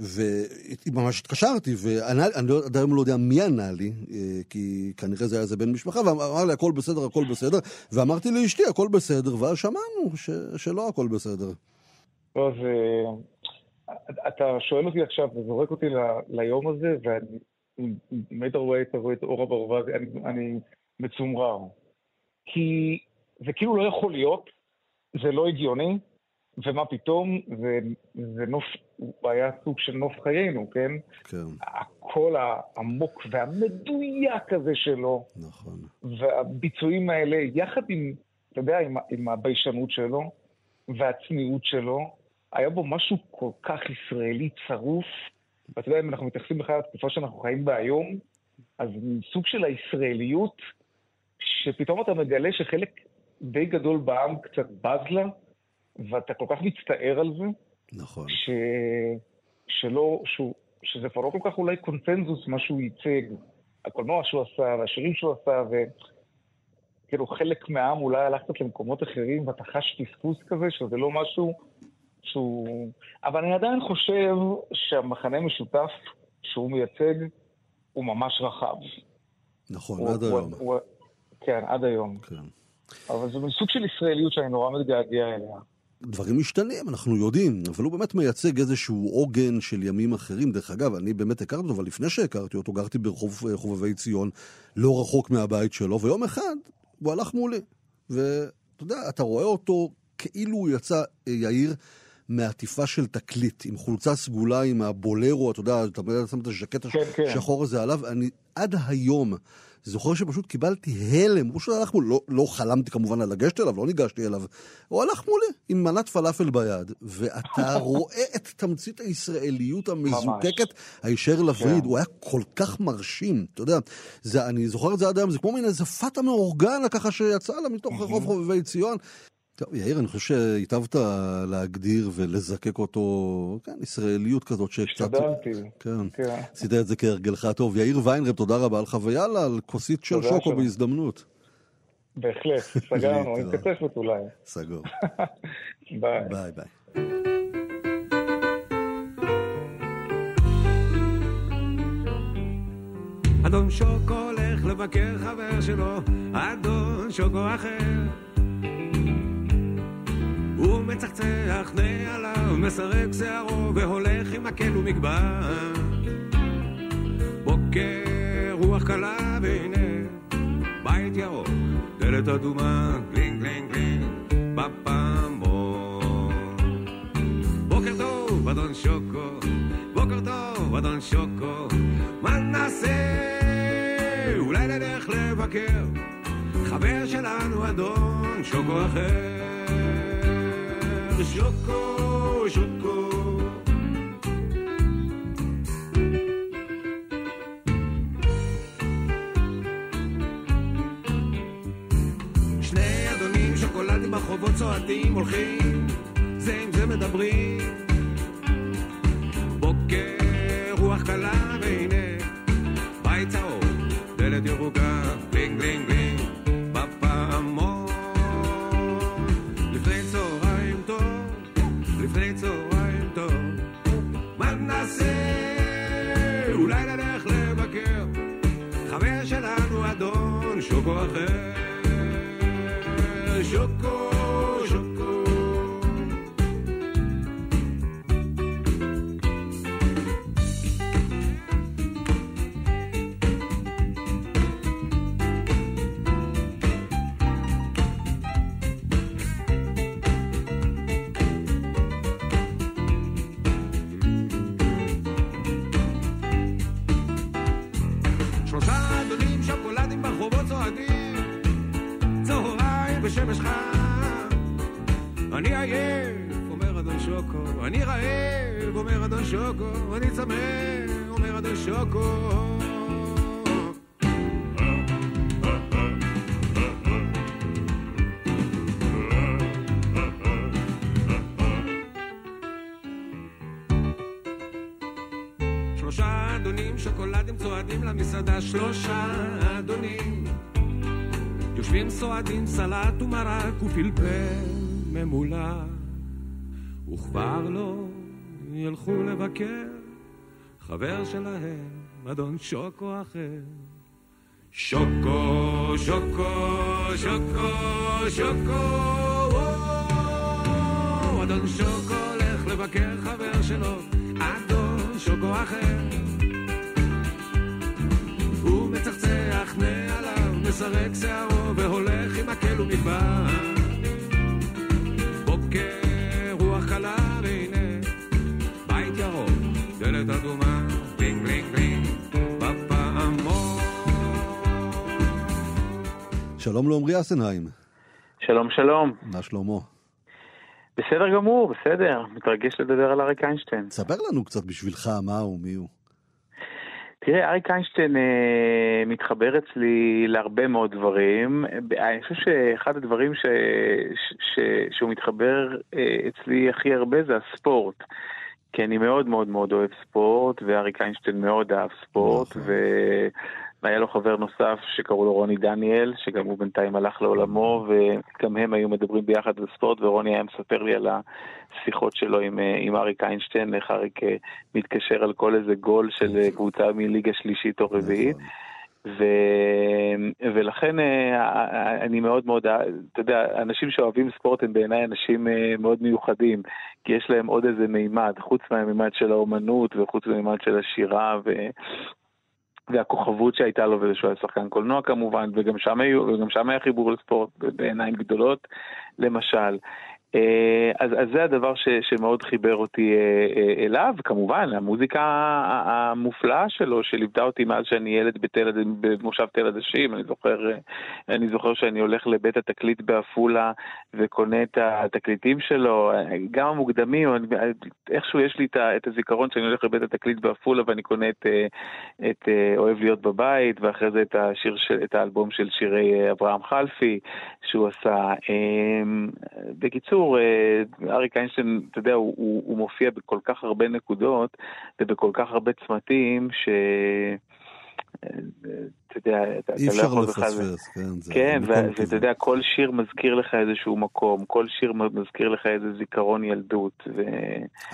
וממש התקשרתי, ואני לא- עד היום לא יודע מי ענה לי, אה, כי כנראה זה היה איזה בן משפחה, ואמר לי, הכל בסדר, הכל בסדר, ואמרתי לאשתי, הכל בסדר, ואז שמענו ש- שלא הכל בסדר. אז אה, אתה שואל אותי עכשיו וזורק אותי ל- ליום הזה, ואני, אם היית רואה את רואה את אורה ברווז, אני, אני מצומרר. כי זה כאילו לא יכול להיות, זה לא הגיוני, ומה פתאום, זה, זה נוף, הוא היה סוג של נוף חיינו, כן? כן. הקול העמוק והמדויק הזה שלו, נכון. והביצועים האלה, יחד עם, אתה יודע, עם, עם הביישנות שלו והצניעות שלו, היה בו משהו כל כך ישראלי צרוף. ואתה יודע, אם אנחנו מתייחסים בכלל לתקופה שאנחנו חיים בה היום, אז סוג של הישראליות, שפתאום אתה מגלה שחלק די גדול בעם קצת בז לה, ואתה כל כך מצטער על זה, נכון. ש... שלא, שהוא, שזה כבר לא כל כך אולי קונצנזוס מה שהוא ייצג. הקולנוע שהוא עשה, והשירים שהוא עשה, וכאילו חלק מהעם אולי הלך קצת למקומות אחרים, ואתה חש פספוס כזה, שזה לא משהו שהוא... אבל אני עדיין חושב שהמחנה המשותף שהוא מייצג הוא ממש רחב. נכון, הוא- עד הוא- היום. הוא- כן, עד היום. כן. אבל זה סוג של ישראליות שאני נורא מתגעגע אליה. דברים משתנים, אנחנו יודעים, אבל הוא באמת מייצג איזשהו עוגן של ימים אחרים. דרך אגב, אני באמת הכרתי אותו, אבל לפני שהכרתי אותו, גרתי ברחוב אה, חובבי ציון, לא רחוק מהבית שלו, ויום אחד הוא הלך מולי. ואתה יודע, אתה רואה אותו כאילו הוא יצא, אה, יאיר, מעטיפה של תקליט, עם חולצה סגולה, עם הבולרו, אתה יודע, אתה שם את הז'קט כן, כן. השחור הזה עליו, אני עד היום זוכר שפשוט קיבלתי הלם, הוא פשוט הלך מולי, לא, לא חלמתי כמובן על לגשת אליו, לא ניגשתי אליו, הוא הלך מולי עם מנת פלאפל ביד, ואתה רואה את תמצית הישראליות המזוקקת הישר לווריד, כן. הוא היה כל כך מרשים, אתה יודע, זה, אני זוכר את זה עד היום, זה כמו מין איזה פאטה מורגנה ככה שיצאה לה מתוך רחוב חובבי ציון. טוב, יאיר, אני חושב שהיטבת להגדיר ולזקק אותו, כן, ישראליות כזאת שקצת... השתדלתי. כן, כן. עשית את זה כהרגלך הטוב. יאיר ויינרב, תודה רבה לך, ויאללה, על כוסית של שוקו שלום. בהזדמנות. בהחלט, סגרנו, עם. קצפת אולי. סגור. ביי. ביי ביי. אדון שוקו הולך לבקר חבר שלו, אדון שוקו אחר. מצחצח נעליו, מסרק שערו, והולך עם מקל ומגבעת. בוקר רוח קלה, והנה בית ירוק, דלת אדומה, קלינג קלינג קלינג, בפעמון. בוקר טוב, אדון שוקו, בוקר טוב, אדון שוקו, מה נעשה? אולי נלך לבקר, חבר שלנו, אדון שוקו אחר. שוקו, שוקו. שני אדונים שוקולדים ברחובות צועדים הולכים, זה עם זה מדברים. סועדים סלט ומרק ופלפל ממולא. וכבר לא ילכו לבקר חבר שלהם אדון שוקו אחר. שוקו, שוקו, שוקו, שוקו וואו, אדון שוקו הולך לבקר חבר שלו אדון שוקו אחר מסרק שערו והולך עם מקל ומדבר בוקר רוח קלה והנה בית ירוק, דלת אדומה בלינג בלינג בלינג בפעמון שלום לעמרי אסנהיים. שלום, שלום. מה שלמה? בסדר גמור, בסדר. מתרגש לדבר על אריק איינשטיין. ספר לנו קצת בשבילך מה הוא, מי הוא. תראה, אריק איינשטיין אה, מתחבר אצלי להרבה מאוד דברים. אני חושב שאחד הדברים ש, ש, ש, שהוא מתחבר אה, אצלי הכי הרבה זה הספורט. כי אני מאוד מאוד מאוד אוהב ספורט, ואריק איינשטיין מאוד אהב ספורט, ו... והיה לו חבר נוסף שקראו לו רוני דניאל, שגם הוא בינתיים הלך לעולמו, וגם הם היו מדברים ביחד על ספורט, ורוני היה מספר לי על השיחות שלו עם, אה, עם אריק איינשטיין, איך אריק אה, מתקשר על כל איזה גול של אה, קבוצה מליגה שלישית או רביעית. ו... ולכן אני מאוד מאוד, אתה יודע, אנשים שאוהבים ספורט הם בעיניי אנשים מאוד מיוחדים, כי יש להם עוד איזה מימד, חוץ מהמימד של האומנות וחוץ מהמימד של השירה ו... והכוכבות שהייתה לו וזה שהוא היה שחקן קולנוע כמובן, וגם שם, היו, וגם שם היה חיבור לספורט בעיניים גדולות, למשל. אה, אז, אז זה הדבר ש, שמאוד חיבר אותי אה, אה, אליו, כמובן, המוזיקה המופלאה שלו, שליוותה אותי מאז שאני ילד בתל, במושב תל עדשים, אני זוכר, אני זוכר שאני הולך לבית התקליט בעפולה וקונה את התקליטים שלו, גם המוקדמים, איכשהו יש לי את הזיכרון שאני הולך לבית התקליט בעפולה ואני קונה את, את אוהב להיות בבית, ואחרי זה את, השיר את האלבום של שירי אברהם חלפי שהוא עשה. בקיצור, בקיצור, אריק איינשטיין, אתה יודע, הוא, הוא, הוא מופיע בכל כך הרבה נקודות ובכל כך הרבה צמתים, ש... אתה יודע, אתה אי לא אפשר יכול לפספס, כן, זה כן, ואתה. יודע, כל שיר מזכיר לך איזשהו מקום, כל שיר מזכיר לך איזה זיכרון ילדות. ו...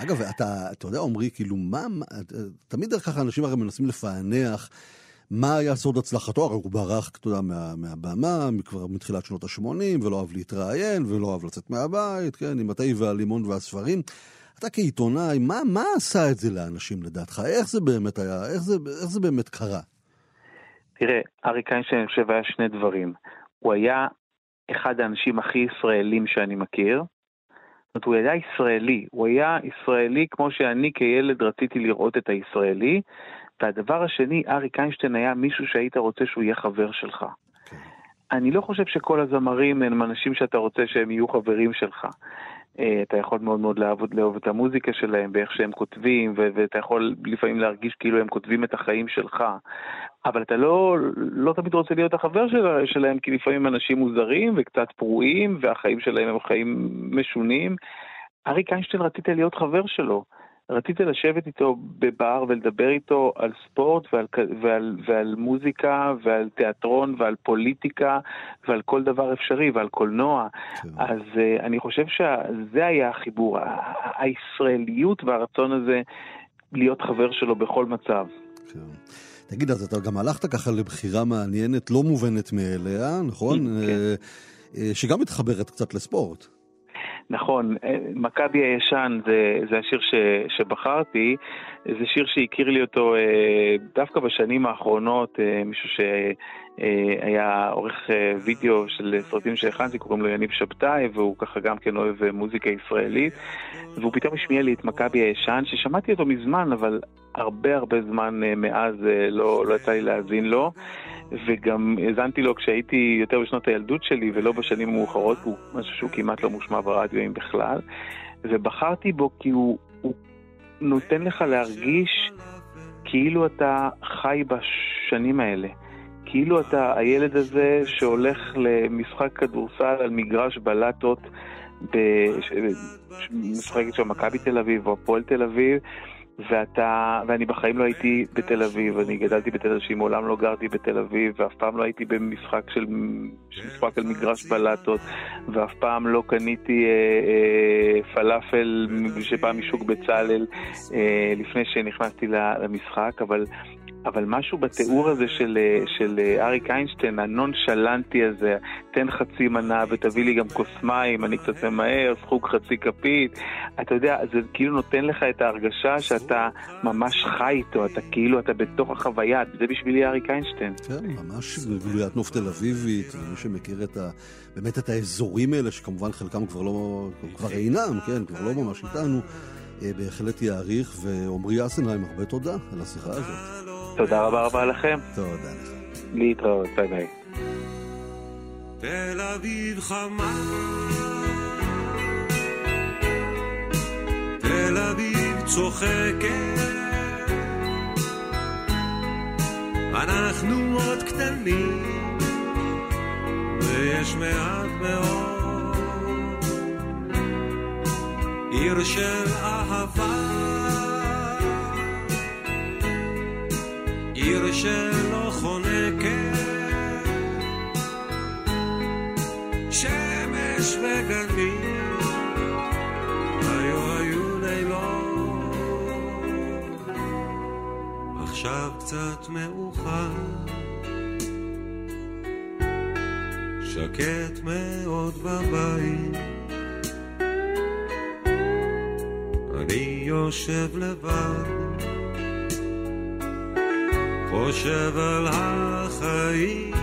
אגב, אתה, אתה יודע, עמרי, כאילו, מה- תמיד ככה אנשים הרי מנסים לפענח מה היה סוד הצלחתו, הרי הוא ברח, אתה יודע, מה, מהבמה, כבר מתחילת שנות ה-80, ולא אהב להתראיין, ולא אהב לצאת מהבית, כן, עם התה והלימון והספרים. אתה כעיתונאי, מה, מה עשה את זה לאנשים לדעתך? איך זה באמת היה? איך זה, איך זה באמת קרה? תראה, אריק איינשטיין, אני חושב, היה שני דברים. הוא היה אחד האנשים הכי ישראלים שאני מכיר. זאת אומרת, הוא היה ישראלי. הוא היה ישראלי כמו שאני כילד רציתי לראות את הישראלי. והדבר השני, אריק איינשטיין היה מישהו שהיית רוצה שהוא יהיה חבר שלך. אני לא חושב שכל הזמרים הם אנשים שאתה רוצה שהם יהיו חברים שלך. אה, אתה יכול מאוד מאוד לאהוב, לאהוב את המוזיקה שלהם ואיך שהם כותבים, ו- ואתה יכול לפעמים להרגיש כאילו הם כותבים את החיים שלך. אבל אתה לא, לא תמיד רוצה להיות החבר של, שלהם, כי לפעמים אנשים מוזרים וקצת פרועים, והחיים שלהם הם חיים משונים. אריק איינשטיין רצית להיות חבר שלו. רציתי לשבת איתו בבר ולדבר איתו על ספורט ועל, ועל, ועל מוזיקה ועל תיאטרון ועל פוליטיקה ועל כל דבר אפשרי ועל קולנוע. אז uh, אני חושב שזה היה החיבור, הישראליות והרצון הזה להיות חבר שלו בכל מצב. תגיד, אז אתה גם הלכת ככה לבחירה מעניינת, לא מובנת מאליה, נכון? כן. אה, אה, שגם מתחברת קצת לספורט. נכון, אה, מכבי הישן זה, זה השיר ש, שבחרתי, זה שיר שהכיר לי אותו אה, דווקא בשנים האחרונות, אה, מישהו שהיה עורך וידאו של סרטים שהכנתי, קוראים לו יניב שבתאי, והוא ככה גם כן אוהב מוזיקה ישראלית, והוא פתאום השמיע לי את מכבי הישן, ששמעתי אותו מזמן, אבל הרבה הרבה זמן מאז לא, לא יצא לי להאזין לו. וגם האזנתי לו כשהייתי יותר בשנות הילדות שלי ולא בשנים המאוחרות, הוא משהו שהוא כמעט לא מושמע ברדיו אם בכלל, ובחרתי בו כי הוא, הוא נותן לך להרגיש כאילו אתה חי בשנים האלה. כאילו אתה הילד הזה שהולך למשחק כדורסל על מגרש בלטות, משחקת שם מכבי תל אביב או הפועל תל אביב, ואתה, ואני בחיים לא הייתי בתל אביב, אני גדלתי בתל אביב, מעולם לא גרתי בתל אביב, ואף פעם לא הייתי במשחק של, משחק על מגרש בלטות, ואף פעם לא קניתי אה, אה, פלאפל שבא משוק בצלאל אה, לפני שנכנסתי למשחק, אבל אבל משהו בתיאור הזה של, של אריק איינשטיין, הנונשלנטי הזה, תן חצי מנה ותביא לי גם כוס מים, אני קצת ממהר, סחוג חצי כפית, אתה יודע, זה כאילו נותן לך את ההרגשה שאתה ממש חי איתו, אתה כאילו, אתה בתוך החוויה, זה בשבילי אריק איינשטיין. כן, ממש גלוית נוף תל אביבית, ומי שמכיר את ה... באמת את האזורים האלה, שכמובן חלקם כבר לא, כבר אינם, כן, כבר לא ממש איתנו. אה, בהחלט יעריך, ועמרי אסנהיים, הרבה תודה על השיחה הזאת. תודה רבה רבה לכם. תודה לך. להתראות, ביי ביי. תל אביב חמה תל אביב צוחקת אנחנו עוד קטנים ויש מעט מאוד עיר של אהבה. עיר שלא חונקת, שמש וגנים, עכשיו קצת מאוחר, שקט מאוד בבית. אני יושב לבד חושב על החיים.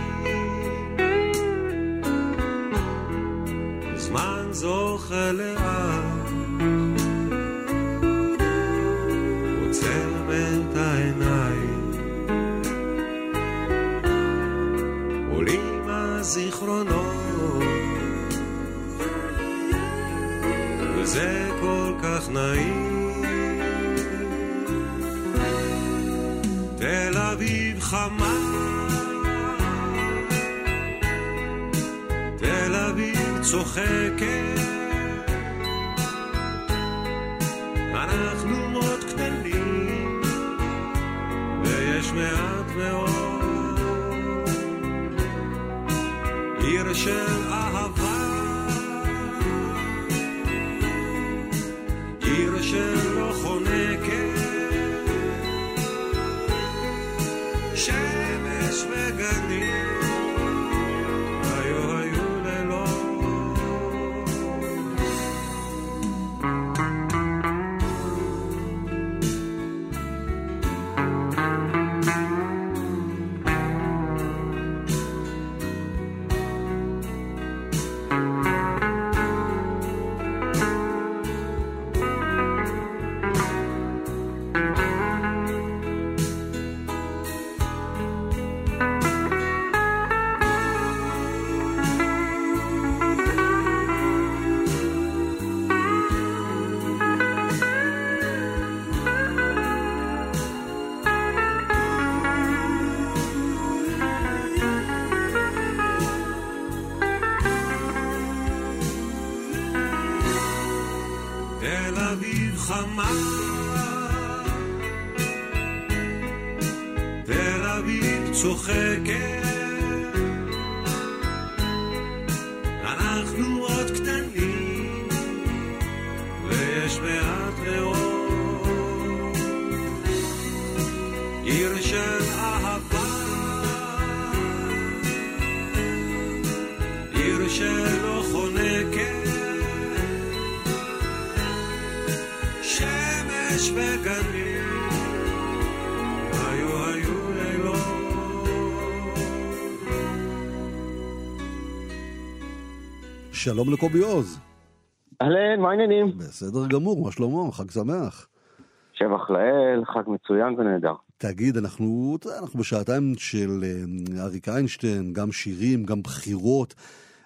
זמן זוכה לאט עוצם את העיניים. עולים הזיכרונות וזה צוחקת. אנחנו עוד קטנים ויש מעט מאוד שלום לקובי עוז. אהלן, מה העניינים? בסדר גמור, מה שלמה? חג שמח. שבח לאל, חג מצוין ונהדר. תגיד, אנחנו, אנחנו בשעתיים של אה, אריק איינשטיין, גם שירים, גם בחירות.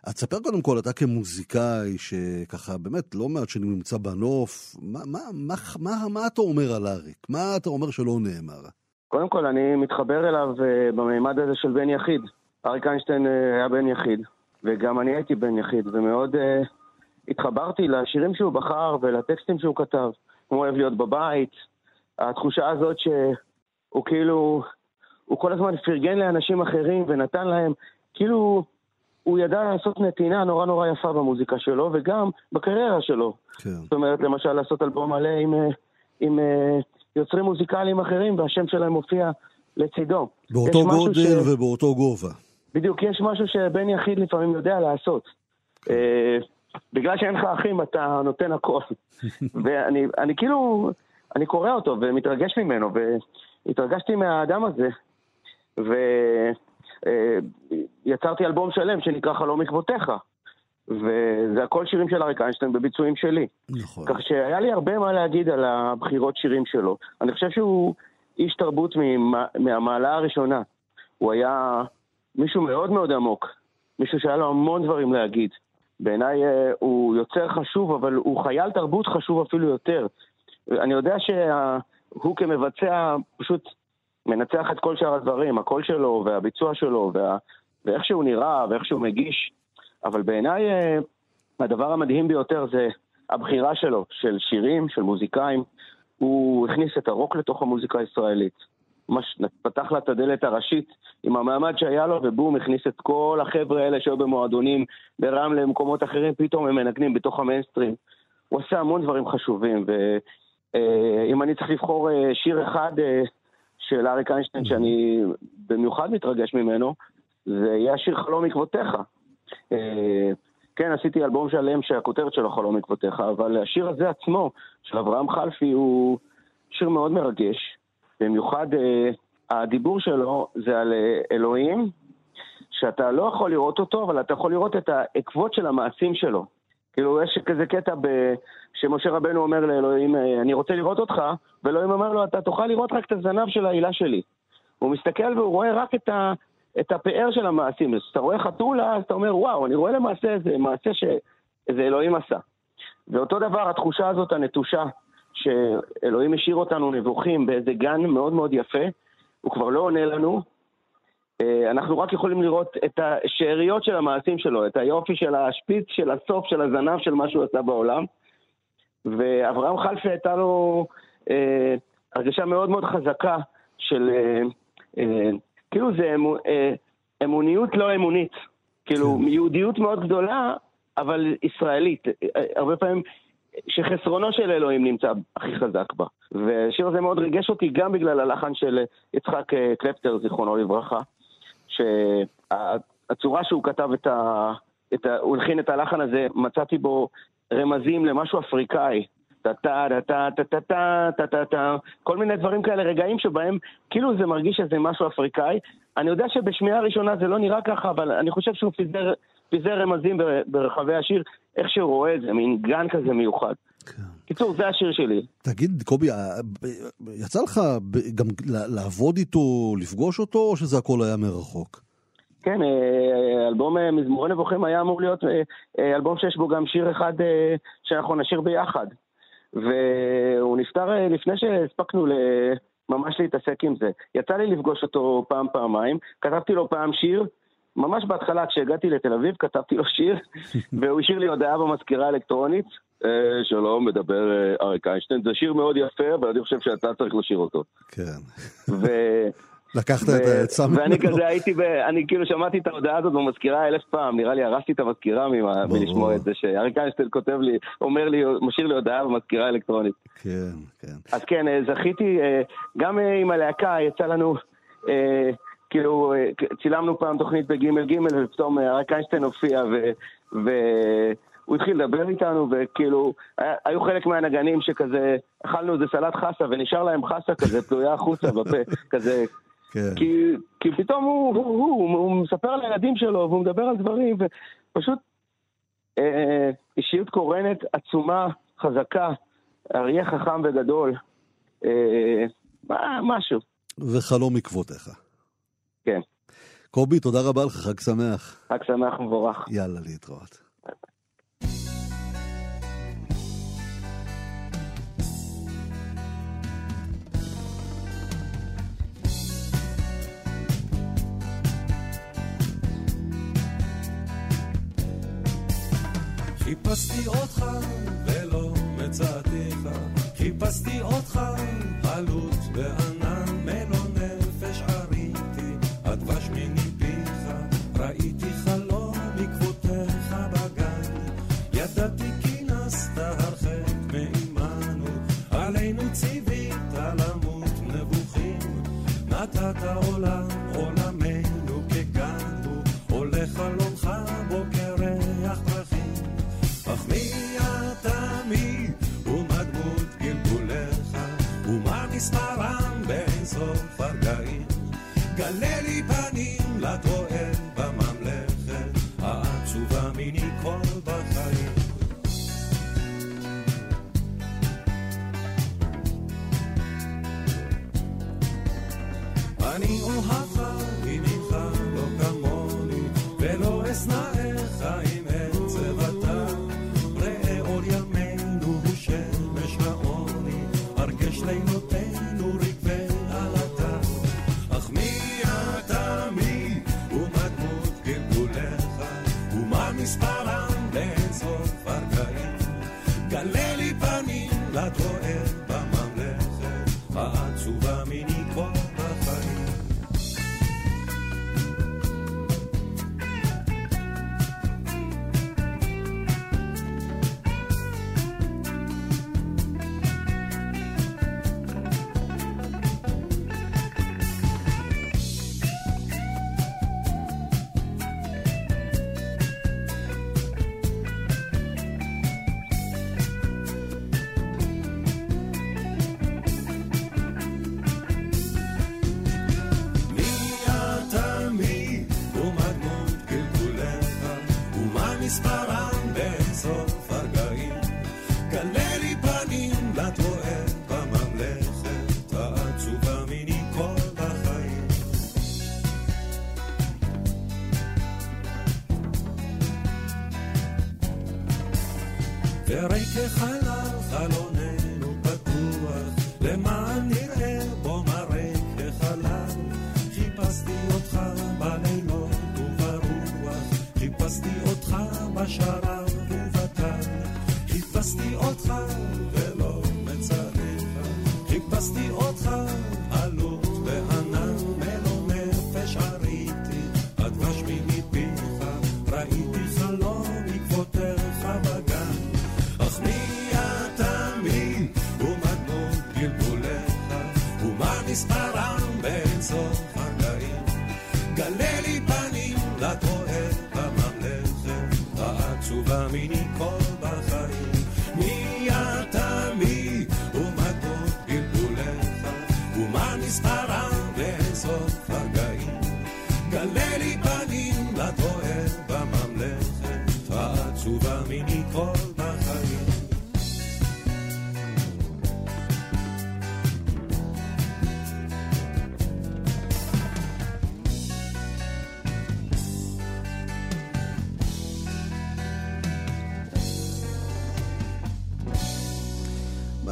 אז תספר קודם כל, אתה כמוזיקאי, שככה באמת לא מעט שנים נמצא בנוף, מה, מה, מה, מה, מה אתה אומר על אריק? מה אתה אומר שלא נאמר? קודם כל, אני מתחבר אליו אה, במימד הזה של בן יחיד. אריק איינשטיין אה, היה בן יחיד, וגם אני הייתי בן יחיד, ומאוד אה, התחברתי לשירים שהוא בחר ולטקסטים שהוא כתב. הוא אוהב להיות בבית, התחושה הזאת שהוא כאילו, הוא כל הזמן פרגן לאנשים אחרים ונתן להם, כאילו הוא ידע לעשות נתינה נורא נורא יפה במוזיקה שלו וגם בקריירה שלו. כן. זאת אומרת, למשל לעשות אלבום מלא עם, אה, עם אה, יוצרים מוזיקליים אחרים והשם שלהם מופיע לצידו. באותו גודל ש- ובאותו גובה. בדיוק, יש משהו שבן יחיד לפעמים יודע לעשות. אה, בגלל שאין לך אחים, אתה נותן הכל. ואני אני כאילו, אני קורא אותו ומתרגש ממנו, והתרגשתי מהאדם הזה, ויצרתי אלבום שלם שנקרא חלום עקבותיך. וזה הכל שירים של אריק איינשטיין בביצועים שלי. נכון. כך שהיה לי הרבה מה להגיד על הבחירות שירים שלו. אני חושב שהוא איש תרבות ממה- מהמעלה הראשונה. הוא היה מישהו מאוד מאוד עמוק, מישהו שהיה לו המון דברים להגיד. בעיניי אה, הוא יוצר חשוב, אבל הוא חייל תרבות חשוב אפילו יותר. אני יודע שהוא כמבצע פשוט מנצח את כל שאר הדברים, הקול שלו והביצוע שלו וה... ואיך שהוא נראה ואיך שהוא מגיש, אבל בעיניי אה, הדבר המדהים ביותר זה הבחירה שלו, של שירים, של מוזיקאים. הוא הכניס את הרוק לתוך המוזיקה הישראלית. ממש פתח לה את הדלת הראשית עם המעמד שהיה לו, ובום, הכניס את כל החבר'ה האלה שהיו במועדונים, ברמלה, במקומות אחרים, פתאום הם מנגנים בתוך המיינסטרים. הוא עשה המון דברים חשובים, ואם אני צריך לבחור אה, שיר אחד אה, של אריק איינשטיין, שאני במיוחד מתרגש ממנו, זה יהיה השיר חלום עקבותיך. אה, כן, עשיתי אלבום שלם שהכותרת שלו חלום עקבותיך, אבל השיר הזה עצמו, של אברהם חלפי, הוא שיר מאוד מרגש. במיוחד אה, הדיבור שלו זה על אה, אלוהים, שאתה לא יכול לראות אותו, אבל אתה יכול לראות את העקבות של המעשים שלו. כאילו, יש כזה קטע ב... שמשה רבנו אומר לאלוהים, אה, אני רוצה לראות אותך, ואלוהים אומר לו, אתה תוכל לראות רק את הזנב של העילה שלי. הוא מסתכל והוא רואה רק את, ה... את הפאר של המעשים. אז כשאתה רואה חתולה, אז אתה אומר, וואו, אני רואה למעשה איזה מעשה שאיזה אלוהים עשה. ואותו דבר, התחושה הזאת הנטושה, שאלוהים השאיר אותנו נבוכים באיזה גן מאוד מאוד יפה, הוא כבר לא עונה לנו. אה, אנחנו רק יכולים לראות את השאריות של המעשים שלו, את היופי של השפיץ, של הסוף, של הזנב, של מה שהוא עשה בעולם. ואברהם חלפי הייתה לו אה, הרגשה מאוד מאוד חזקה של, אה, אה, כאילו זה אמו, אה, אמוניות לא אמונית. כאילו, יהודיות מאוד גדולה, אבל ישראלית. אה, הרבה פעמים שחסרונו של אלוהים נמצא הכי חזק בה. והשיר הזה מאוד ריגש אותי גם בגלל הלחן של יצחק אה, קלפטר, זיכרונו לברכה, שהצורה שהוא כתב את ה... את ה... הוא הלחין את הלחן הזה, מצאתי בו רמזים למשהו אפריקאי. טה-טה-טה-טה-טה-טה-טה-טה, כל מיני דברים כאלה, רגעים שבהם כאילו זה מרגיש שזה משהו אפריקאי. אני יודע שבשמיעה הראשונה זה לא נראה ככה, אבל אני חושב שהוא פיזר, פיזר רמזים בר- ברחבי השיר, איך שהוא רואה את זה, מין גן כזה מיוחד. קיצור, זה השיר שלי. תגיד, קובי, אה, יצא לך גם לעבוד איתו, לפגוש אותו, או שזה הכל היה מרחוק? כן, אה, אלבום אה, מזמורי נבוכים היה אמור להיות אלבום שיש בו גם שיר אחד שאנחנו נשיר ביחד. והוא נפטר לפני שהספקנו ממש להתעסק עם זה. יצא לי לפגוש אותו פעם, פעמיים, כתבתי לו פעם שיר, ממש בהתחלה כשהגעתי לתל אביב כתבתי לו שיר, והוא השאיר לי הודעה במזכירה האלקטרונית. "אה, שלום, מדבר אה, אריק איינשטיין, זה שיר מאוד יפה, אבל אני חושב שאתה צריך לשיר אותו. כן. ו... לקחת את העצה ואני ממנו. כזה הייתי, ב... אני כאילו שמעתי את ההודעה הזאת במזכירה אלף פעם, נראה לי הרסתי את המזכירה ממה-. מלשמוע את זה, שאריק איינשטיין כותב לי, אומר לי, משאיר לי הודעה במזכירה האלקטרונית. כן, כן. אז כן, אה, זכיתי, גם עם הלהקה יצא לנו, כאילו, אה, צילמנו פעם תוכנית בגימל גימל, ופתאום אה, אריק איינשטיין הופיע, ו... והוא התחיל לדבר איתנו, וכאילו, היה- היו חלק מהנגנים שכזה, אכלנו איזה סלט חסה, ונשאר להם חסה כזה, תלויה החוצה בפה, כזה. כן. כי, כי פתאום הוא, הוא, הוא, הוא, הוא מספר לילדים שלו, והוא מדבר על דברים, ופשוט אה, אישיות קורנת עצומה, חזקה, אריה חכם וגדול, אה, משהו. וחלום עקבותיך. כן. קובי, תודה רבה לך, חג שמח. חג שמח ומבורך. יאללה, להתראות. חיפשתי אותך ולא מצאתיך, חיפשתי אותך חלוץ בענן ידעתי כי נסת הרחק מעמנו, עלינו ציווית למות נבוכים, נתת עולם עולמנו כגן הוא, עולה חלומך בוקר ריח פרחים. אך מי אתה מי, ומה דמות גלגוליך, ומה מספרם באין סוף הרגעים. גלה לי פנים Hani o hata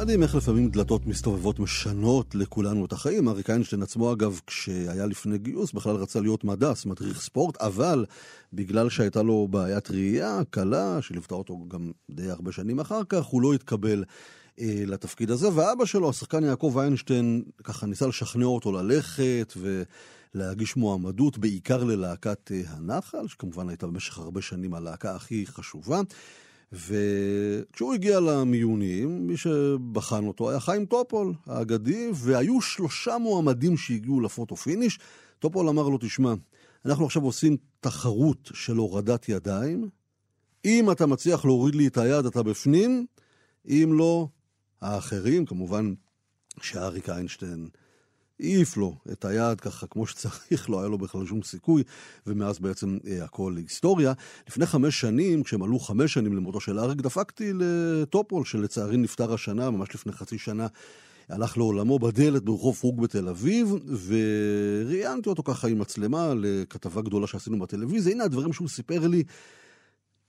מדהים איך לפעמים דלתות מסתובבות משנות לכולנו את החיים. אריק איינשטיין עצמו, אגב, כשהיה לפני גיוס, בכלל רצה להיות מדס, מדריך ספורט, אבל בגלל שהייתה לו בעיית ראייה קלה, שליוותה אותו גם די הרבה שנים אחר כך, הוא לא התקבל אה, לתפקיד הזה. ואבא שלו, השחקן יעקב איינשטיין, ככה ניסה לשכנע אותו ללכת ולהגיש מועמדות, בעיקר ללהקת אה, הנחל, שכמובן הייתה במשך הרבה שנים הלהקה הכי חשובה. וכשהוא הגיע למיונים, מי שבחן אותו היה חיים טופול, האגדי, והיו שלושה מועמדים שהגיעו ל photo finish. טופול אמר לו, תשמע, אנחנו עכשיו עושים תחרות של הורדת ידיים. אם אתה מצליח להוריד לי את היד, אתה בפנים, אם לא, האחרים, כמובן שאריק איינשטיין העיף לו את היד ככה כמו שצריך, לא היה לו בכלל שום סיכוי, ומאז בעצם אה, הכל היסטוריה. לפני חמש שנים, כשהם עלו חמש שנים למותו של אריק, דפקתי לטופול, שלצערי נפטר השנה, ממש לפני חצי שנה. הלך לעולמו בדלת ברחוב פרוג בתל אביב, וראיינתי אותו ככה עם מצלמה לכתבה גדולה שעשינו בטלוויזיה. הנה הדברים שהוא סיפר לי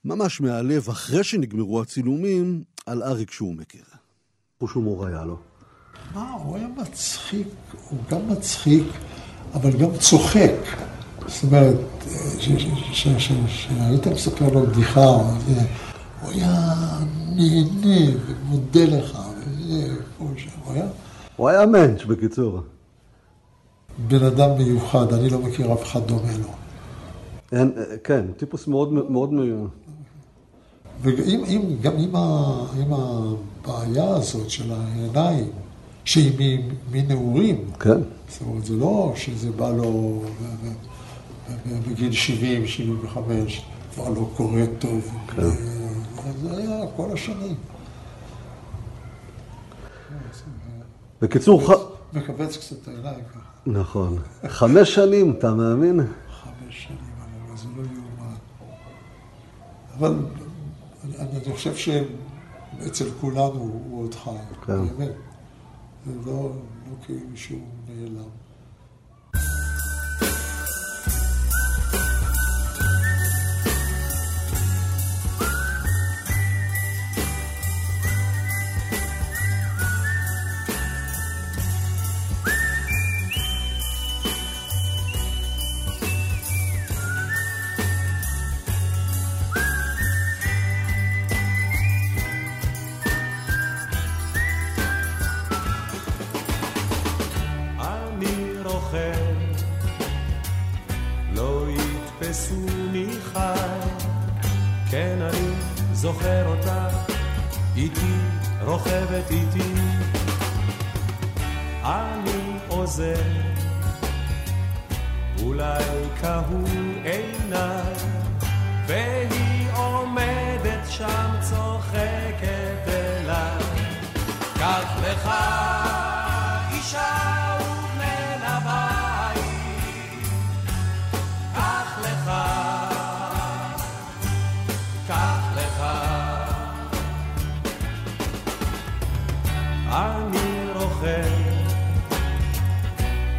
ממש מהלב, אחרי שנגמרו הצילומים, על אריק שהוא מכיר. חוש הומור היה לו. מה, הוא היה מצחיק, הוא גם מצחיק, אבל גם צוחק. זאת אומרת, כשהיית מספר לו בדיחה, הוא היה נהנה ומודה לך, הוא היה... הוא היה מענץ' בקיצור. בן אדם מיוחד, אני לא מכיר אף אחד דומה לו. אין, כן, טיפוס מאוד מאוד... וגם עם, עם הבעיה הזאת של העיניים, שהיא מנעורים. כן. זאת אומרת, זה לא שזה בא לו בגיל 70, 75, כבר לא קורא טוב. כן. זה היה כל השנים. בקיצור, ח... מכווץ קצת העיניים ככה. נכון. חמש שנים, אתה מאמין? חמש שנים, אבל זה לא יאומן. אבל אני חושב שאצל כולנו הוא עוד חי, כן. באמת. זה לא, לא כאילו שהוא נעלם. קח לך אישה ובן הבית, קח לך, קח לך. אני רוכב,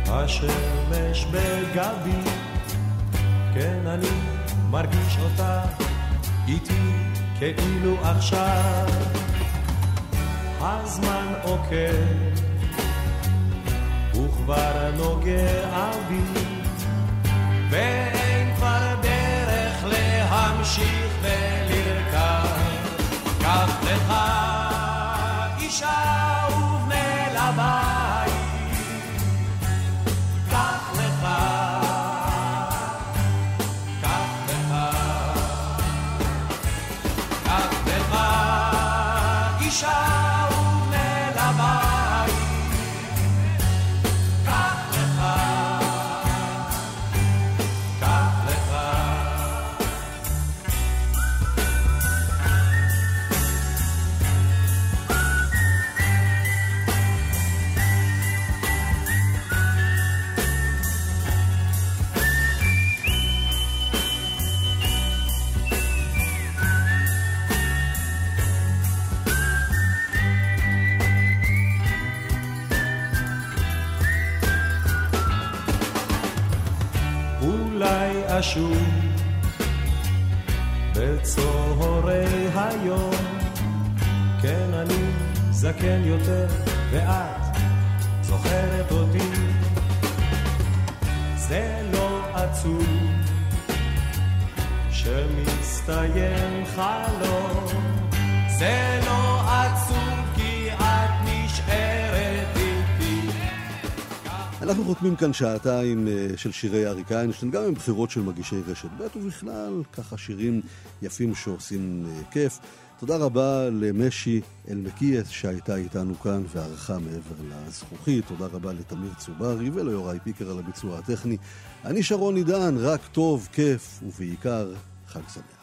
השמש בגבי, כן אני מרגיש אותה איתי כאילו עכשיו. הזמן עוקב וכבר נוגע בי, ואין כבר דרך להמשיך ולרכב. זקן יותר, ואת זוכרת אותי. זה לא עצוב שמסתיים חלום, זה לא עצוב כי את נשארת איתי. אנחנו חותמים כאן שעתיים אה, של שירי אריק איינשטיין, גם עם בחירות של מגישי רשת ב' ובכלל, ככה שירים יפים שעושים אה, כיף. תודה רבה למשי אלמקייס שהייתה איתנו כאן וערכה מעבר לזכוכית. תודה רבה לתמיר צוברי וליוראי פיקר על הביצוע הטכני. אני שרון עידן, רק טוב, כיף ובעיקר חג שמח.